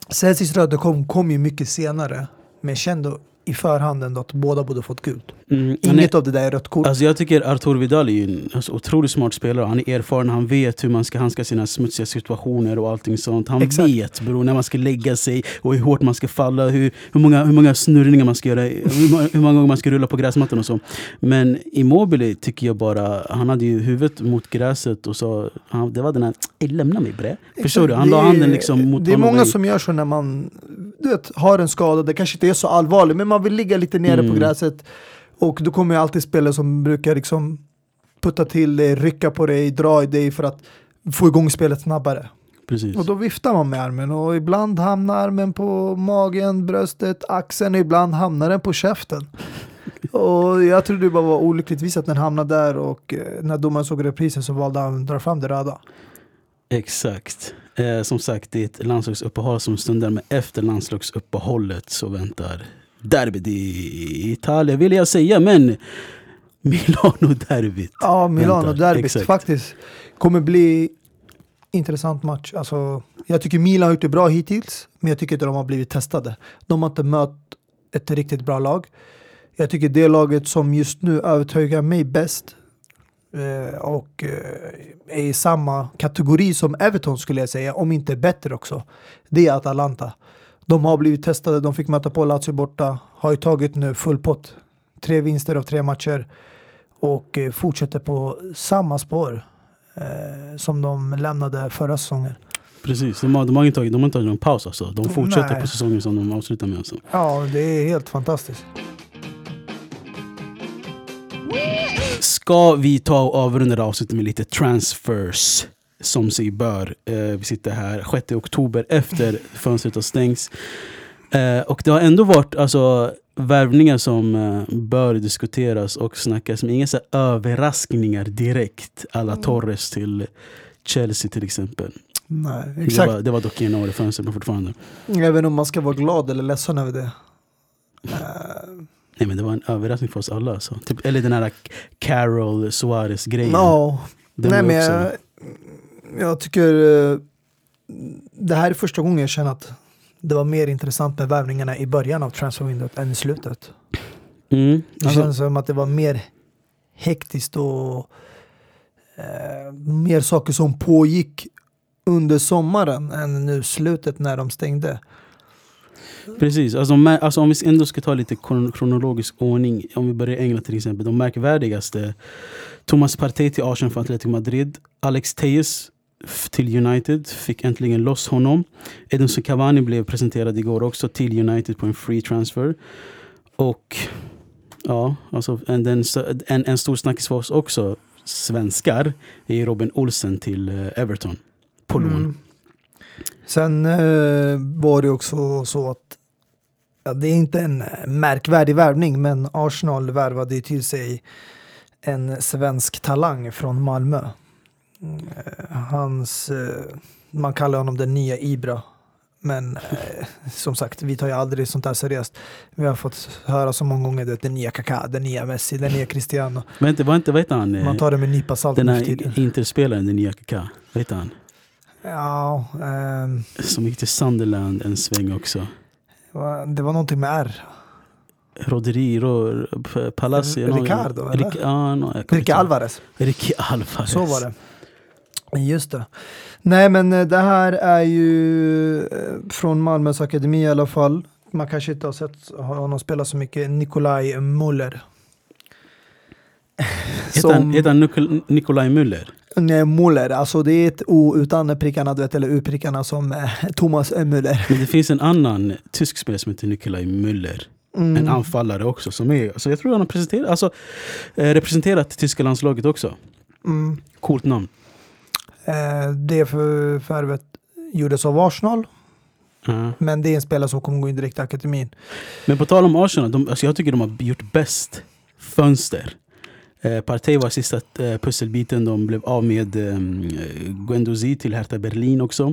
Celsius röda kom, kom ju mycket senare. Men jag kände i förhand ändå att båda borde fått gult. Mm, Inget är, av det där är rött kort. Alltså jag tycker Artur Vidal är en alltså, otroligt smart spelare. Han är erfaren, han vet hur man ska handskas sina smutsiga situationer och allting sånt. Han Exakt. vet bro, när man ska lägga sig och hur hårt man ska falla, hur, hur, många, hur många snurrningar man ska göra, hur många, hur många gånger man ska rulla på gräsmattan och så. Men Immobile tycker jag bara, han hade ju huvudet mot gräset och så, han, det var den här, lämna mig bre. Förstår du? Han la handen liksom mot Det är många som gör så när man du vet, har en skada, det kanske inte är så allvarligt, men man vill ligga lite nere mm. på gräset. Och då kommer alltid spelare som brukar liksom putta till dig, rycka på dig, dra i dig för att få igång spelet snabbare. Precis. Och då viftar man med armen och ibland hamnar armen på magen, bröstet, axeln och ibland hamnar den på käften. och jag tror det bara var olyckligtvis att den hamnade där och eh, när domaren såg reprisen så valde han att dra fram det röda. Exakt. Eh, som sagt, det är ett landslagsuppehåll som stundar, men efter landslagsuppehållet så väntar derbyt i Italien vill jag säga, men Milano-derbyt. Ja, Milano-derbyt faktiskt kommer bli intressant match. Alltså, jag tycker Milan har gjort det bra hittills, men jag tycker inte de har blivit testade. De har inte mött ett riktigt bra lag. Jag tycker det laget som just nu övertygar mig bäst eh, och eh, är i samma kategori som Everton skulle jag säga, om inte bättre också. Det är Atalanta. De har blivit testade, de fick möta på Lazio borta, har ju tagit nu full pott. Tre vinster av tre matcher och eh, fortsätter på samma spår eh, som de lämnade förra säsongen. Precis, de har, de har, inte, tagit, de har inte tagit någon paus alltså. De fortsätter Nej. på säsongen som de avslutar med. Alltså. Ja, det är helt fantastiskt. Ska vi ta och avrunda avsnittet med lite transfers? Som sig bör. Eh, vi sitter här 6 oktober efter fönstret har stängts. Eh, och det har ändå varit alltså, värvningar som eh, bör diskuteras och snackas. Men inga så överraskningar direkt. Alla Torres till Chelsea till exempel. Nej, Det exakt. var, det var dock januarifönstret men fortfarande. Även om man ska vara glad eller ledsen över det. Eh, Nej men det var en överraskning för oss alla. Alltså. Typ, eller den här Carol Suarez grejen. Ja, Den nej men jag, jag tycker eh, det här är första gången jag känner att det var mer intressant med värvningarna i början av transferwindot än i slutet. Mm, Det känns som att det var mer hektiskt och eh, mer saker som pågick under sommaren än nu slutet när de stängde. Precis, alltså, alltså, om vi ändå ska ta lite kron- kronologisk ordning. Om vi börjar i England till exempel. De märkvärdigaste. Thomas Partey till Arsenal för Atletico Madrid. Alex Tejes till United. Fick äntligen loss honom. Edinson Cavani blev presenterad igår också till United på en free transfer. Och ja, alltså, en, en, en stor snackis för oss också, svenskar, är Robin Olsen till eh, Everton. På lån. Mm. Sen eh, var det också så att ja, det är inte en märkvärdig värvning men Arsenal värvade ju till sig en svensk talang från Malmö. Eh, Hans, eh, man kallar honom den nya Ibra. Men eh, som sagt, vi tar ju aldrig sånt här seriöst. Vi har fått höra så många gånger att den nya Kaká, den nya Messi, den nya Cristiano. Men inte, var inte, vad heter han? Man tar det med en nypa salt Den här Interspelaren, den nya Kaka. Vad heter han? Ja, ehm, Som gick till Sunderland en sväng också. det var någonting med R. Rodrigo, P- Palacio. Ricardo, eller? Ric- ja, no, Ricky. Alvarez. Ricky Alvarez. Så var det. Just det. Nej men eh, det här är ju eh, från Malmös akademi i alla fall. Man kanske inte har sett honom spela så mycket. Nikolaj Muller. Han, heter han Nikol- Nikolaj Müller? Nej, Muller, alltså det är ett O utan prickarna, du vet, eller U-prickarna som eh, Thomas Müller. Men det finns en annan tysk spelare som heter Nikolaj Müller. En Mm. anfallare också. Som är, alltså jag tror han har presenterat, alltså, eh, representerat tyska landslaget också. Mm. Coolt namn. Eh, det för förvärvet gjordes av Arsenal, Ja. men det är en spelare som kommer gå in direkt i akademin. Men på tal om Arsenal, de, alltså jag tycker de har gjort bäst fönster. Eh, Partey var sista eh, pusselbiten. De blev av med eh, Guendouzi till Hertha Berlin också.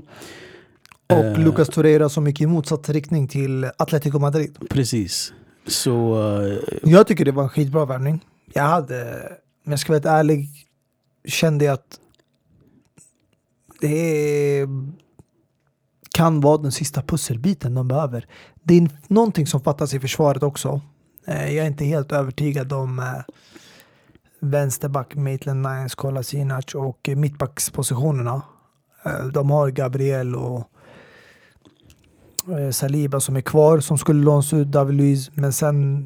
Och Eh, Lucas Torreira som gick i motsatt riktning till Atletico Madrid. Precis. Så eh, Jag tycker det var en skitbra värvning. Jag hade, om jag ska vara helt ärlig, kände jag att det kan vara den sista pusselbiten de behöver. Det är någonting som fattas i försvaret också. Eh, jag är inte helt övertygad om eh, vänsterback Maitland Niles, Kolasinac och mittbackspositionerna. Eh, de har Gabriel och Saliba som är kvar som skulle lånas ut, David Luiz, men sen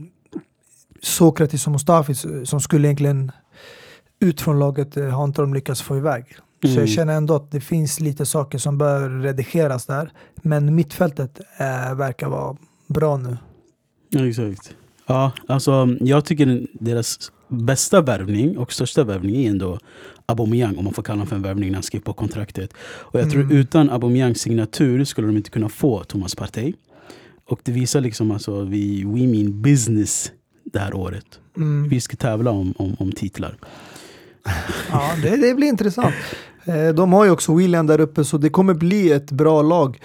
Sokratis och Mustafi som skulle egentligen ut från laget har inte de lyckats få iväg. Så Mm. jag känner ändå att det finns lite saker som bör redigeras där. Men mittfältet eh, verkar vara bra nu. Ja, exakt. Ja, alltså, jag tycker deras bästa värvning och största värvning är ändå Aubameyang, om man får kalla honom för en värvning när han skrev på kontraktet. Och jag tror Mm. utan Aubameyangs signatur skulle de inte kunna få Thomas Partey. Och det visar liksom alltså vi we mean business det här året. Mm. Vi ska tävla om, om, om titlar. Ja, det, det blir intressant. Eh, de har ju också William där uppe så det kommer bli ett bra lag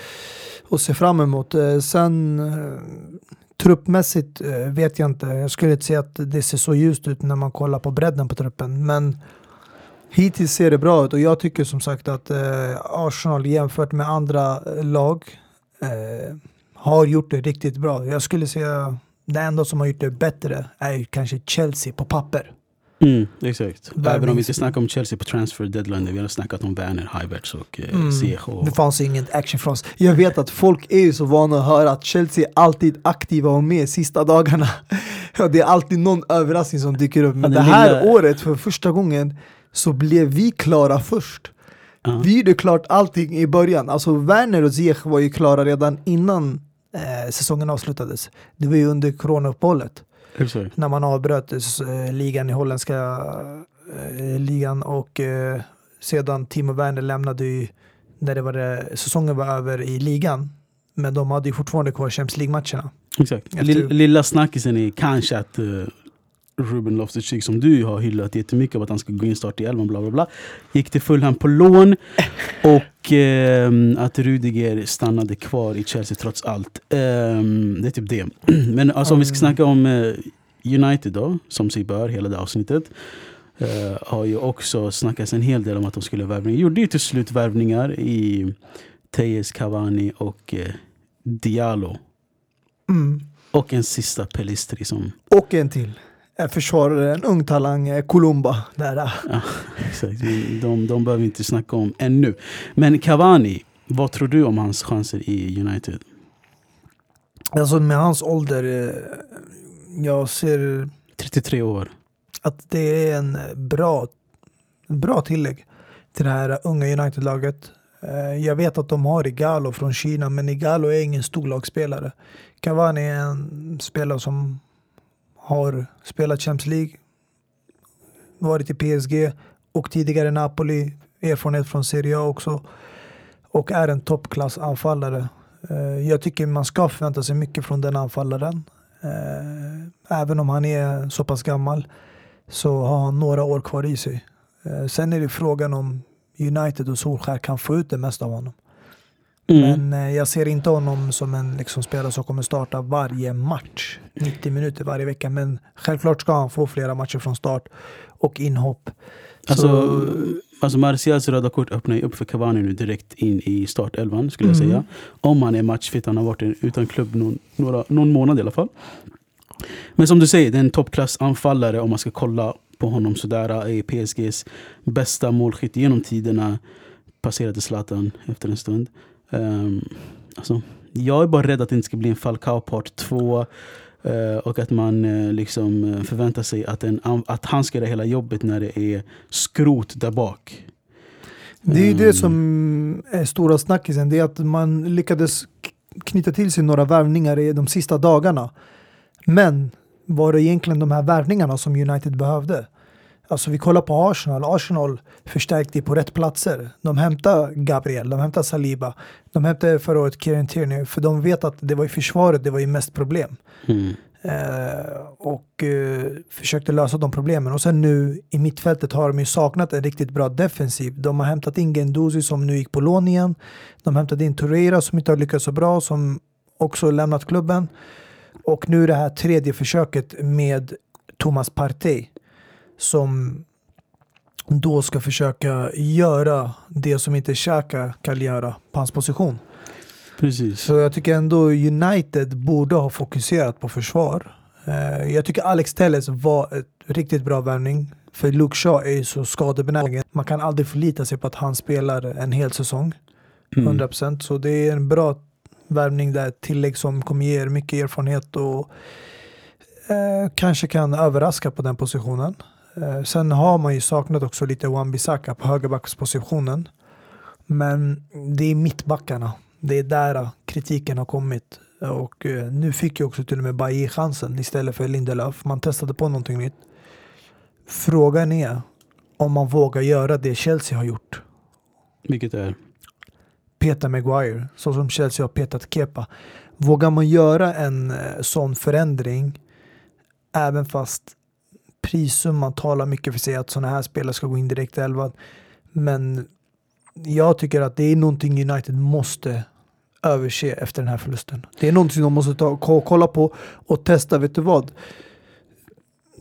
att se fram emot. Eh, sen eh, truppmässigt vet jag inte. Jag skulle inte säga att det ser så ljust ut när man kollar på bredden på truppen. Men hittills ser det bra ut och jag tycker som sagt att Arsenal jämfört med andra lag har gjort det riktigt bra. Jag skulle säga det enda som har gjort det bättre är ju kanske Chelsea på papper. Mm, exakt. Även om vi inte snackar om Chelsea på transfer deadline, vi har snackat om Werner, Havertz och eh, Mm. Och, Det fanns ingen action från oss. Jag vet att folk är ju så vana att höra att Chelsea alltid aktiva och med sista dagarna. Ja, det är alltid någon överraskning som dyker upp. Men Ja, det här lilla- året, för första gången, så blev vi klara först. Ja. Vi gjorde klart allting i början. Alltså Werner och Ziyech var ju klara redan innan eh, säsongen avslutades. Det var ju under coronauppehållet. Exakt. När man avbröt eh, ligan i holländska eh, ligan och eh, sedan Timo Werner lämnade ju när det var det, säsongen var över i ligan. Men de hade ju fortfarande kvar Champions League-matcherna. Exakt. Efter- lilla snackisen är kanske att Ruben Loftus-Cheek som du har hyllat jättemycket av att han ska gå in start i elvan bla bla bla. Gick till Fulham på lån och ehm, att Rudiger stannade kvar i Chelsea trots allt. Ehm, det är typ det. Men alltså om vi ska Mm. snacka om eh, United då, som sig bör, hela det avsnittet. eh, har ju också snackats en hel del om att de skulle värva. Gjorde ju till slut värvningar i Tejes Cavani och eh, Diallo. Mm. Och en sista Pelistri som... Och en till. En försvarare, en ung talang, eh, Columba. Där, eh. Ja, exakt. De, de behöver vi inte snacka om ännu. Men Cavani, vad tror du om hans chanser i United? Alltså med hans ålder, eh, jag ser 33 år. att det är en bra, bra tillägg till det här unga United-laget. Eh, Jag vet att de har Igalo från Kina, men Igalo är ingen storlagsspelare. Cavani är en spelare som har spelat Champions League, varit i PSG och tidigare Napoli, erfarenhet från Serie A också och är en toppklassanfallare. Eh, jag tycker man ska förvänta sig mycket från den anfallaren. Eh, även om han är så pass gammal så har han några år kvar i sig. Eh, sen är det frågan om United och Solskär kan få ut det mesta av honom. Mm. Men eh, jag ser inte honom som en liksom, spelare som kommer starta varje match. 90 minuter varje vecka. Men självklart ska han få flera matcher från start och inhopp. Alltså, Så, alltså Martials röda kort öppnar ju upp för Cavani nu direkt in i startelvan skulle jag Mm. säga. Om han är matchfit, han har varit utan klubb någon, några, någon månad i alla fall. Men som du säger, det är en toppklassanfallare om man ska kolla på honom sådär. Är PSGs bästa målskytt genom tiderna. Passerade Zlatan efter en stund. Um, alltså, jag är bara rädd att det inte ska bli en Falcao part 2. eh, och att man eh, liksom eh, förväntar sig att, en, att han ska göra hela jobbet när det är skrot där bak. Det är ju det som är stora snackisen. Det är att man lyckades knyta till sig några värvningar i de sista dagarna. Men var det egentligen de här värvningarna som United behövde? Alltså vi kollar på Arsenal. Arsenal förstärkte på rätt platser. De hämtade Gabriel, de hämtade Saliba. De hämtade förra året Kieran Tierney. För de vet att det var i försvaret det var ju mest problem. Mm. Eh, och eh, försökte lösa de problemen. Och sen nu i mittfältet har de ju saknat en riktigt bra defensiv. De har hämtat in Genduzi som nu gick på lån igen. De har hämtat in Torreira som inte har lyckats så bra, som också lämnat klubben. Och nu det här tredje försöket med Thomas Partey som då ska försöka göra det som inte Xhaka kan göra på hans position. Precis. Så jag tycker ändå United borde ha fokuserat på försvar. Eh, jag tycker Alex Telles var ett riktigt bra värvning. För Luke Shaw är ju så skadebenägen. Man kan aldrig förlita sig på att han spelar en hel säsong. Mm. 100%. Så det är en bra värvning där. Tillägg som kommer ge er mycket erfarenhet och eh, kanske kan överraska på den positionen. Eh, sen har man ju saknat också lite Wan-Bissaka på högerbackspositionen. Men det är mittbackarna. Det är där kritiken har kommit. Och eh, nu fick ju också till och med Bailly chansen istället för Lindelöf. Man testade på någonting nytt. Frågan är om man vågar göra det Chelsea har gjort. Vilket är? Peta Maguire, så som Chelsea har petat Kepa. Vågar man göra en eh, sån förändring även fast prissumman talar mycket för sig att sådana här spelare ska gå in direkt i elvan. Men jag tycker att det är någonting United måste överse efter den här förlusten. Det är någonting de måste ta, ko- kolla på och testa. Vet du vad?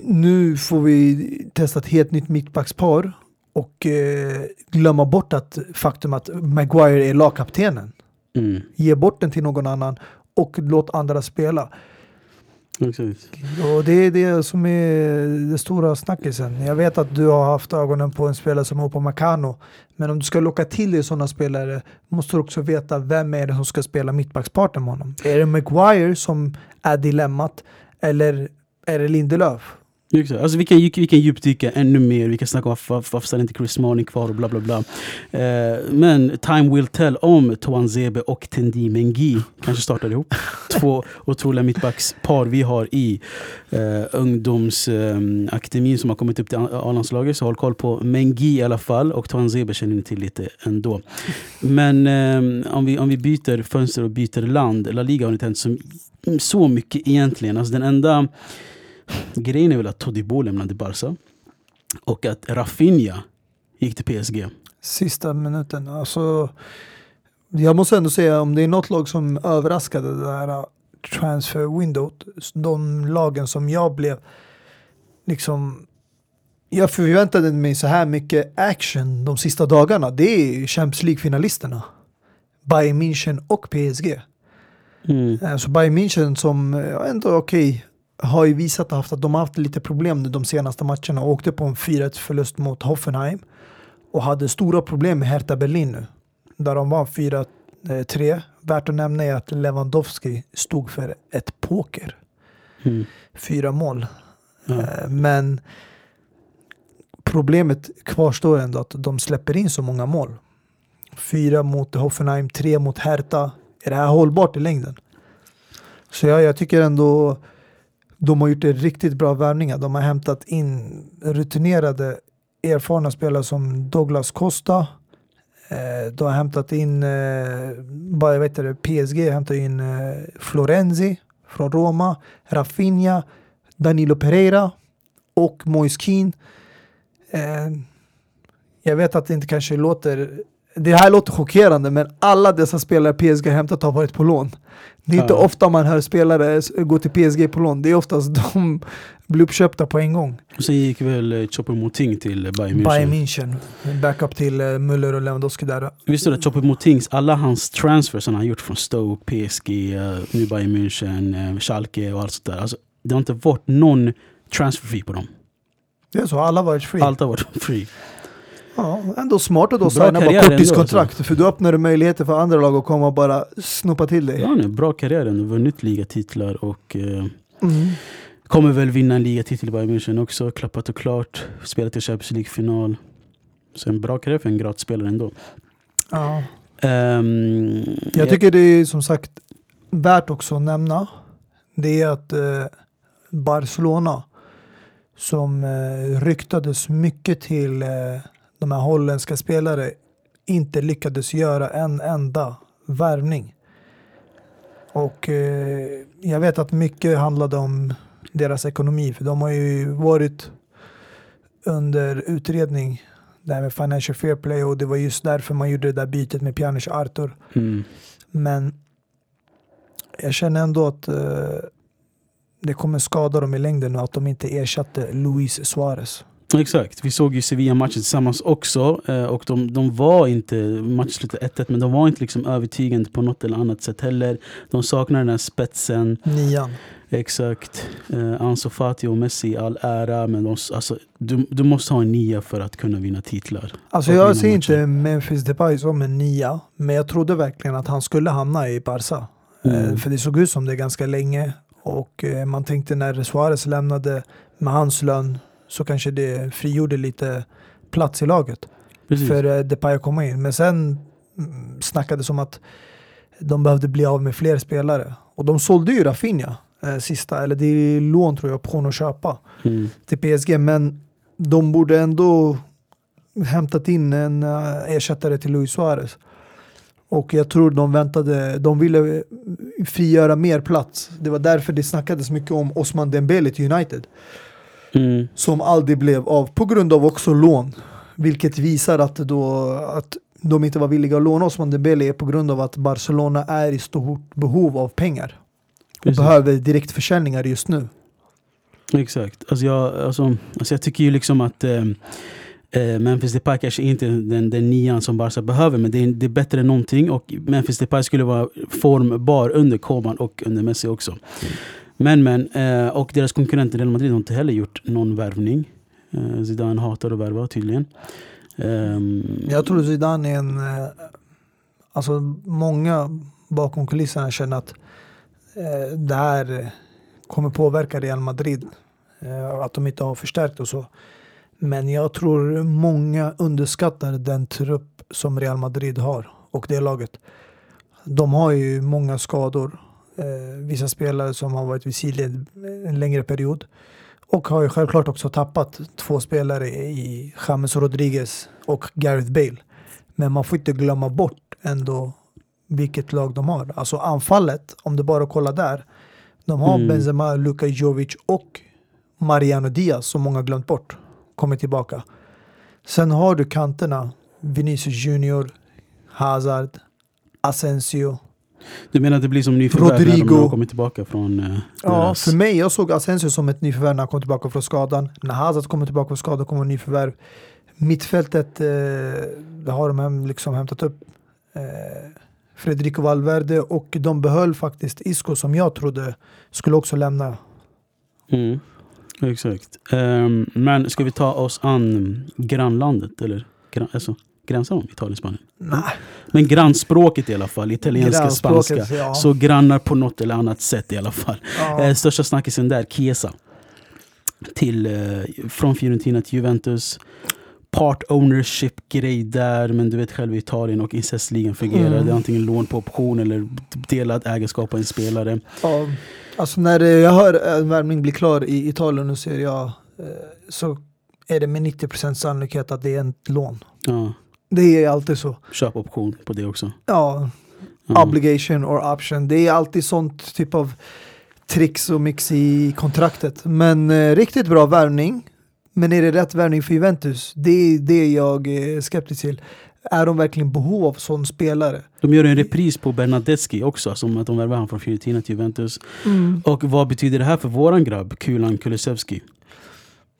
Nu får vi testa ett helt nytt mittbackspar och eh, glömma bort att faktum att Maguire är lagkaptenen. Mm. Ge bort den till någon annan och låt andra spela. Exakt. Och det är det som är det stora snackisen. Jag vet att du har haft ögonen på en spelare som Opa Makano. Men om du ska locka till dig sådana spelare måste du också veta vem är det som ska spela mittbackspartner med honom. Är det Maguire som är dilemmat eller är det Lindelöf? Exakt. Alltså vi, kan, vi kan djupdyka ännu mer, vi kan snacka om varför, varför stannar inte Chris Smalling kvar och bla bla bla. Eh, men time will tell om Toan Zebe och Tendi Mengi kanske startar ihop. Två otroliga mittbackspar vi har i eh, ungdomsakademin eh, som har kommit upp till A-landslaget. Så håll koll på Mengi i alla fall och Toan Zebe känner ni till lite ändå. Men eh, om, vi, om vi byter fönster och byter land, La Liga har inte hänt så, så mycket egentligen. Alltså den enda Grejen är väl att Todibo lämnade Barca och att Rafinha gick till PSG. Sista minuten. Alltså, jag måste ändå säga om det är något lag som överraskade det där uh, transfer windowt. De lagen som jag blev liksom jag förväntade mig så här mycket action de sista dagarna. Det är Champions League-finalisterna. Bayern München och PSG. Mm. Så alltså Bayern München som ändå okej, har ju visat att de har haft lite problem nu de senaste matcherna och åkte på en 4-1 förlust mot Hoffenheim och hade stora problem med Hertha Berlin nu. Där de var 4-3. Värt att nämna är att Lewandowski stod för ett poker. Mm. Fyra mål. Mm. Men problemet kvarstår ändå att de släpper in så många mål. Fyra mot Hoffenheim, tre mot Hertha. Är det här hållbart i längden? Så jag, jag tycker ändå de har gjort en riktigt bra värvningar. De har hämtat in rutinerade erfarna spelare som Douglas Costa. Eh, de har hämtat in, eh, bara vet det, PSG har hämtat in eh, Florenzi från Roma, Rafinha, Danilo Pereira och Moise Keane. Eh, jag vet att det inte kanske låter det här låter chockerande men alla dessa spelare PSG har hämtat har varit på lån. Det är inte ofta man hör spelare gå till PSG på lån. Det är oftast de blir uppköpta på en gång. Och sen gick väl eh, Chopper Moting till eh, Bayern München. Bayern München. Backup till uh, Müller och Lewandowski där. Visste du att Chopper Motings, alla hans transfers han har gjort från Stoke, PSG, nu Bayern München, Schalke och allt sånt där. Alltså, det har inte varit någon transfer fee på dem. Det är så, alla har varit free. Allt har varit free. Ja, ändå smart att då signa bara korttidskontrakt. Alltså. För då öppnar du möjligheter för andra lag att komma och bara snoppa till dig. Ja, nu, bra karriär ändå. Vunnit ligatitlar och eh, mm. kommer väl vinna en ligatitel i Bayern München också. Klappat och klart. Spelat i Champions League-final. Så en bra karriär för en gratisspelare ändå. Ja. Um, jag tycker det är som sagt värt också att nämna. Det är att eh, Barcelona som eh, ryktades mycket till eh, de här holländska spelare inte lyckades göra en enda värvning. Och eh, jag vet att mycket handlade om deras ekonomi, för de har ju varit under utredning det här med Financial Fair Play och det var just därför man gjorde det där bytet med Pjanic och Arthur. Mm. Men jag känner ändå att eh, det kommer skada dem i längden att de inte ersatte Luis Suarez. Exakt, vi såg ju Sevilla-matchen tillsammans också eh, och de, de var inte, matchen slutade 1-1 men de var inte liksom övertygande på något eller annat sätt heller. De saknar den här spetsen. Nian. Exakt. Eh, Ansu Fati och Messi all ära men de, alltså, du, du måste ha en nia för att kunna vinna titlar. Alltså jag ser inte Memphis Depay som en nia men jag trodde verkligen att han skulle hamna i Barca. Eh, mm. Eh, för det såg ut som det ganska länge och eh, man tänkte när Suarez lämnade med hans lön så kanske det frigjorde lite plats i laget Precis. för eh, Depay att komma in. Men sen mm, snackades om att de behövde bli av med fler spelare. Och de sålde ju Rafinha eh, sista, eller det är lån tror jag, option att köpa mm. till PSG. Men de borde ändå hämtat in en uh, ersättare till Luis Suarez. Och jag tror de väntade, de ville frigöra mer plats. Det var därför det snackades mycket om Osman Dembele till United. Mm. Som aldrig blev av på grund av också lån. Vilket visar att, då, att de inte var villiga att låna Osman Dembele på grund av att Barcelona är i stort behov av pengar. Och Precis. behöver direktförsäljningar just nu. Exakt. Alltså jag, alltså, alltså jag tycker ju liksom att eh, eh Memphis Depay kanske inte är den, den nian som Barca behöver men det är, det är bättre än någonting och Memphis Depay skulle vara formbar under Koman och under Messi också. Mm. Men men, eh, och deras konkurrenter Real Madrid har inte heller gjort någon värvning. Eh, Zidane hatar att värva tydligen. Ehm, jag tror Zidane är en... Eh, alltså många bakom kulisserna känner att eh, det här kommer påverka Real Madrid. Eh, att de inte har förstärkt och så. Men jag tror många underskattar den trupp som Real Madrid har och det laget. De har ju många skador. Eh, vissa spelare som har varit vid sidled en längre period. Och har ju självklart också tappat två spelare i James Rodriguez och Gareth Bale. Men man får inte glömma bort ändå vilket lag de har. Alltså anfallet, om du bara kollar där. De har mm. Benzema, Luka Jovic och Mariano Diaz som många glömt bort. Kommer tillbaka. Sen har du kanterna. Vinicius Junior, Hazard, Asensio. Du menar att det blir som nyförvärv Rodrigo. när de kommit tillbaka från uh, Ja, för mig, jag såg Asensio som ett nyförvärv när han kom tillbaka från skadan. När Hazard kommer tillbaka från skadan kommer nyförvärv. Mittfältet eh, har de liksom hämtat upp. Eh, Federico Valverde och de behöll faktiskt Isco som jag trodde skulle också lämna. Mm, exakt. Um, men ska vi ta oss an grannlandet eller? Gran, alltså, gränsar de Italien Spanien? Nej. Men grannspråket i alla fall, italienska, spanska. Ja. Så grannar på något eller annat sätt i alla fall. Ja. Eh, största snackisen där, Chiesa. Till, eh, från Fiorentina till Juventus part ownership grej där, men du vet själv i Italien och incestligan fungerar. Mm. Det är antingen lån på option eller delad ägarskap på en spelare. Ja, alltså när jag hör en värvning bli klar i Italien och ser jag eh, så är det med 90% sannolikhet att det är ett lån. Ja. Det är alltid så. Köp option på det också. Ja, ja. obligation or option. Det är alltid sånt typ av tricks och mix i kontraktet. Men eh, riktigt bra värvning. Men är det rätt värvning för Juventus? Det är det jag är skeptisk till. Är de verkligen behov av sån spelare? De gör en repris på Bernadeschi också, som att de värvar honom från Fiorentina till Juventus. Mm. Och vad betyder det här för våran grabb, Kulan Kulusevski?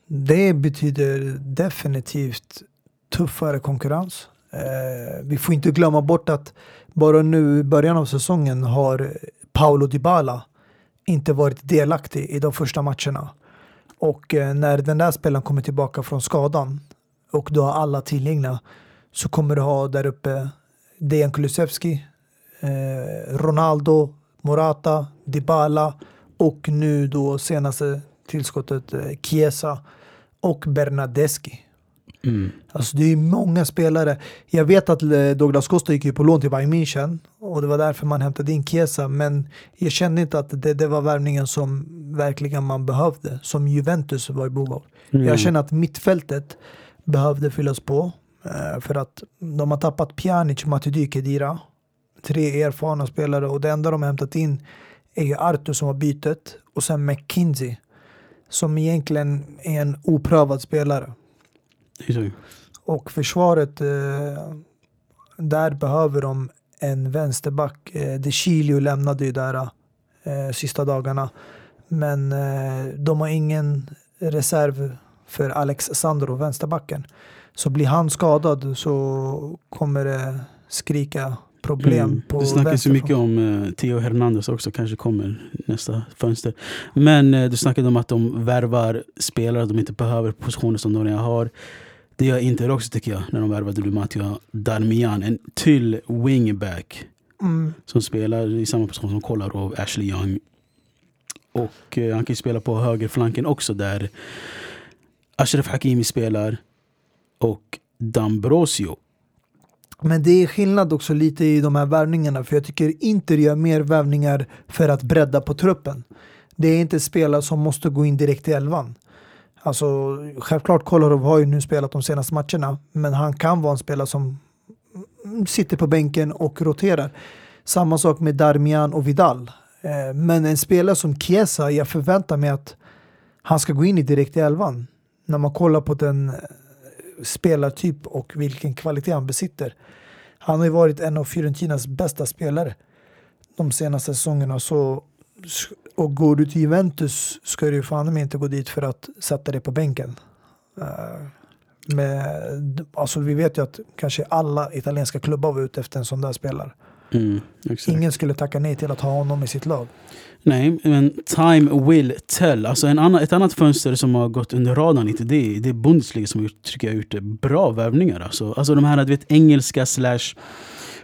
Det betyder definitivt tuffare konkurrens. Eh, vi får inte glömma bort att bara nu i början av säsongen har Paolo Dybala inte varit delaktig i de första matcherna. Och eh, när den där spelaren kommer tillbaka från skadan och du har alla tillgängliga så kommer du ha där uppe Dejan Kulusevski, eh, Ronaldo, Morata, Dybala och nu då senaste tillskottet eh, Chiesa och Bernadeschi. Mm. Alltså det är många spelare. Jag vet att Douglas Costa gick ju på lån till Bayern München och det var därför man hämtade in Chiesa. Men jag kände inte att det, det var värvningen som verkligen man behövde, som Juventus var i behov av. Mm. Jag känner att mittfältet behövde fyllas på eh, för att de har tappat Pjanic, Matuidi, Kedira. Tre erfarna spelare och det enda de har hämtat in är ju Arthur som var bytet och sen McKinsey som egentligen är en oprövad spelare. Och försvaret, eh, där behöver de en vänsterback. Eh, De Chilio lämnade ju där eh, sista dagarna. Men eh, de har ingen reserv för Alex Sandro, vänsterbacken. Så blir han skadad så kommer det skrika problem mm. på Det snackas ju mycket om uh, Theo Hernandez också, kanske kommer nästa fönster. Men uh, du snackade om att de värvar spelare de inte behöver positioner som de redan har. Det gör Inter också tycker jag, när de värvade Lumatio Darmian. En till wingback. Mm. Som spelar i samma position som Kolarov, Ashley Young. Och eh, han kan ju spela på högerflanken också där Ashraf Hakimi spelar. Och Dambrosio. Men det är skillnad också lite i de här värvningarna. För jag tycker Inter gör mer värvningar för att bredda på truppen. Det är inte spelare som måste gå in direkt i elvan. Alltså, självklart Kolarov har ju nu spelat de senaste matcherna, men han kan vara en spelare som sitter på bänken och roterar. Samma sak med Darmian och Vidal. Eh, men en spelare som Chiesa, jag förväntar mig att han ska gå in i direkt i elvan. När man kollar på den spelartyp och vilken kvalitet han besitter. Han har ju varit en av Fiorentinas bästa spelare de senaste säsongerna. Så och går du till Juventus ska du fan inte gå dit för att sätta dig på bänken. Eh, med, alltså vi vet ju att kanske alla italienska klubbar var ute efter en sån där spelare. Mm. Ingen skulle tacka nej till att ha honom i sitt lag. Nej, men time will tell. Alltså en annan, ett annat fönster som har gått under radarn lite, det det är Bundesliga som gjort, tycker jag, gjort bra värvningar. Alltså, alltså de här du vet, engelska slash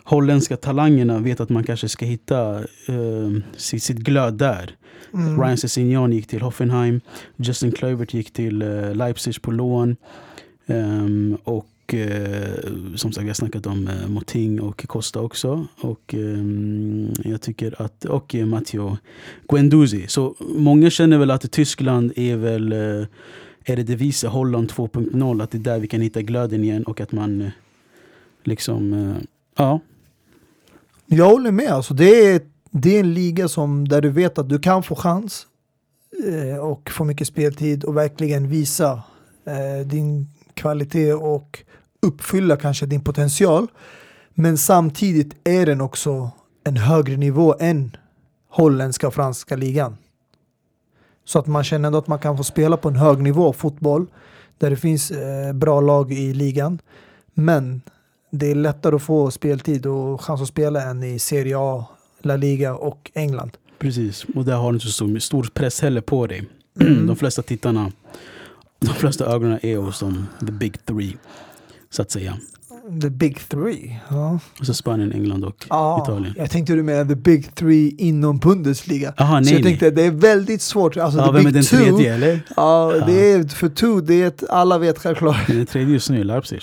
holländska talangerna vet att man kanske ska hitta uh, sitt, sitt glöd där. Mm. Ryan Sessegnon gick till Hoffenheim. Justin Kluivert gick till uh, Leipzig på lån. Um, och uh, som sagt, vi har snackat om eh, Moting och Costa också. Och eh, jag tycker att, och eh, Matteo Guendouzi. Så många känner väl att Tyskland är väl eh, är det devisen Holland 2.0, att det är där vi kan hitta glöden igen och att man liksom, ja. Jag håller med. Alltså, det, är, det är en liga som, där du vet att du kan få chans eh, och få mycket speltid och verkligen visa eh, din kvalitet och uppfylla kanske din potential. Men samtidigt är den också en högre nivå än holländska och franska ligan. Så att man känner ändå att man kan få spela på en hög nivå fotboll där det finns eh, bra lag i ligan. Men det är lättare att få speltid och chans att spela än i Serie A, La Liga och England. Precis, och där har du inte så stor, stor press heller på dig. Mm. De flesta tittarna, de flesta ögonen är hos de the big three. Så att säga. The big three. Ja. Alltså Spanien, England och Ja, Italien. jag tänkte du menar the big three inom Bundesliga. Aha, så nej, jag tänkte nej. det är väldigt svårt. Alltså, Ja, the vem är den two, tredje eller? Ja, Ja. det är för two, det är ett, alla vet självklart. Den tredje just nu är Leipzig.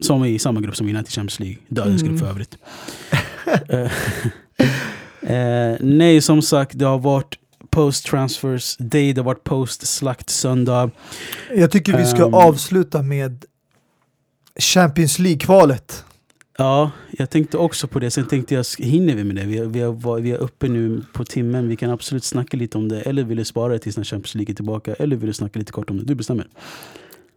Som är i samma grupp som United Champions League. Dödens grupp Mm. för övrigt. Eh, eh, nej, som sagt, det har varit post transfers day, det har varit post slakt söndag. Jag tycker vi ska Ehm. avsluta med Champions League-kvalet. Ja, jag tänkte också på det. Sen tänkte jag, hinner vi med det? Vi är, vi, är, vi är uppe nu på timmen. Vi kan absolut snacka lite om det. Eller vill du spara det tills när Champions League är tillbaka? Eller vill du snacka lite kort om det? Du bestämmer.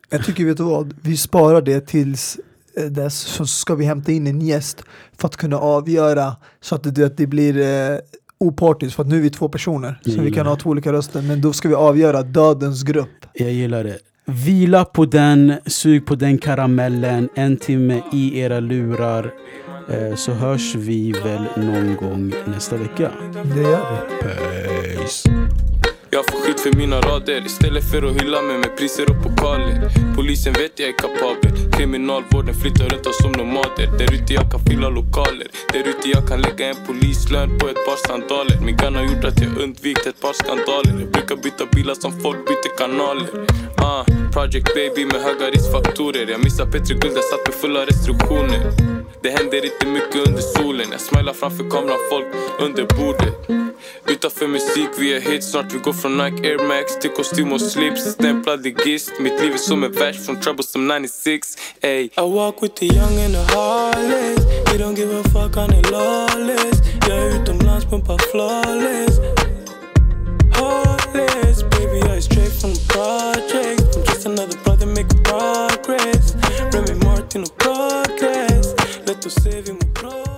Jag tycker, vet du vad? Vi sparar det tills eh, dess så ska vi hämta in en gäst för att kunna avgöra så att det, att det blir eh, opartiskt. För att nu är vi två personer, så vi gillar kan ha två olika röster. Men då ska vi avgöra dödens grupp. Jag gillar det. Vila på den, sug på den karamellen, en timme i era lurar. Eh, så hörs vi väl någon gång nästa vecka. Det gör vi. Peace! Jag får skit för mina rader istället för att hylla mig med priser och pokaler. Polisen vet jag är kapabel. Kriminalvården flyttar runt oss som nomader. Där ute jag kan fylla lokaler. Där ute jag kan lägga en polislön på ett par sandaler. Min gun har gjort att jag undvikit ett par skandaler. Jag brukar byta bilar som folk byter kanaler. Ah, Project baby med höga riskfaktorer. Jag missar Petri Guld, jag satt med fulla restriktioner. Det händer inte mycket under solen. Jag smilar framför kameran, folk under bordet. Utanför musik, vi är hit snart. Vi går från Nike Air Max till kostym och slips. Stämplad ligist. Mitt liv är som en vers från Troublesome 96. Ey. I walk with the young and the heartless. We don't give a fuck, han är lawless. Jag är utomlands, pumpar flawless. Heartless, baby, är straight from the project. I'm just another brother making progress. Remy Martin och progress. Lätt att se, vi mår bra.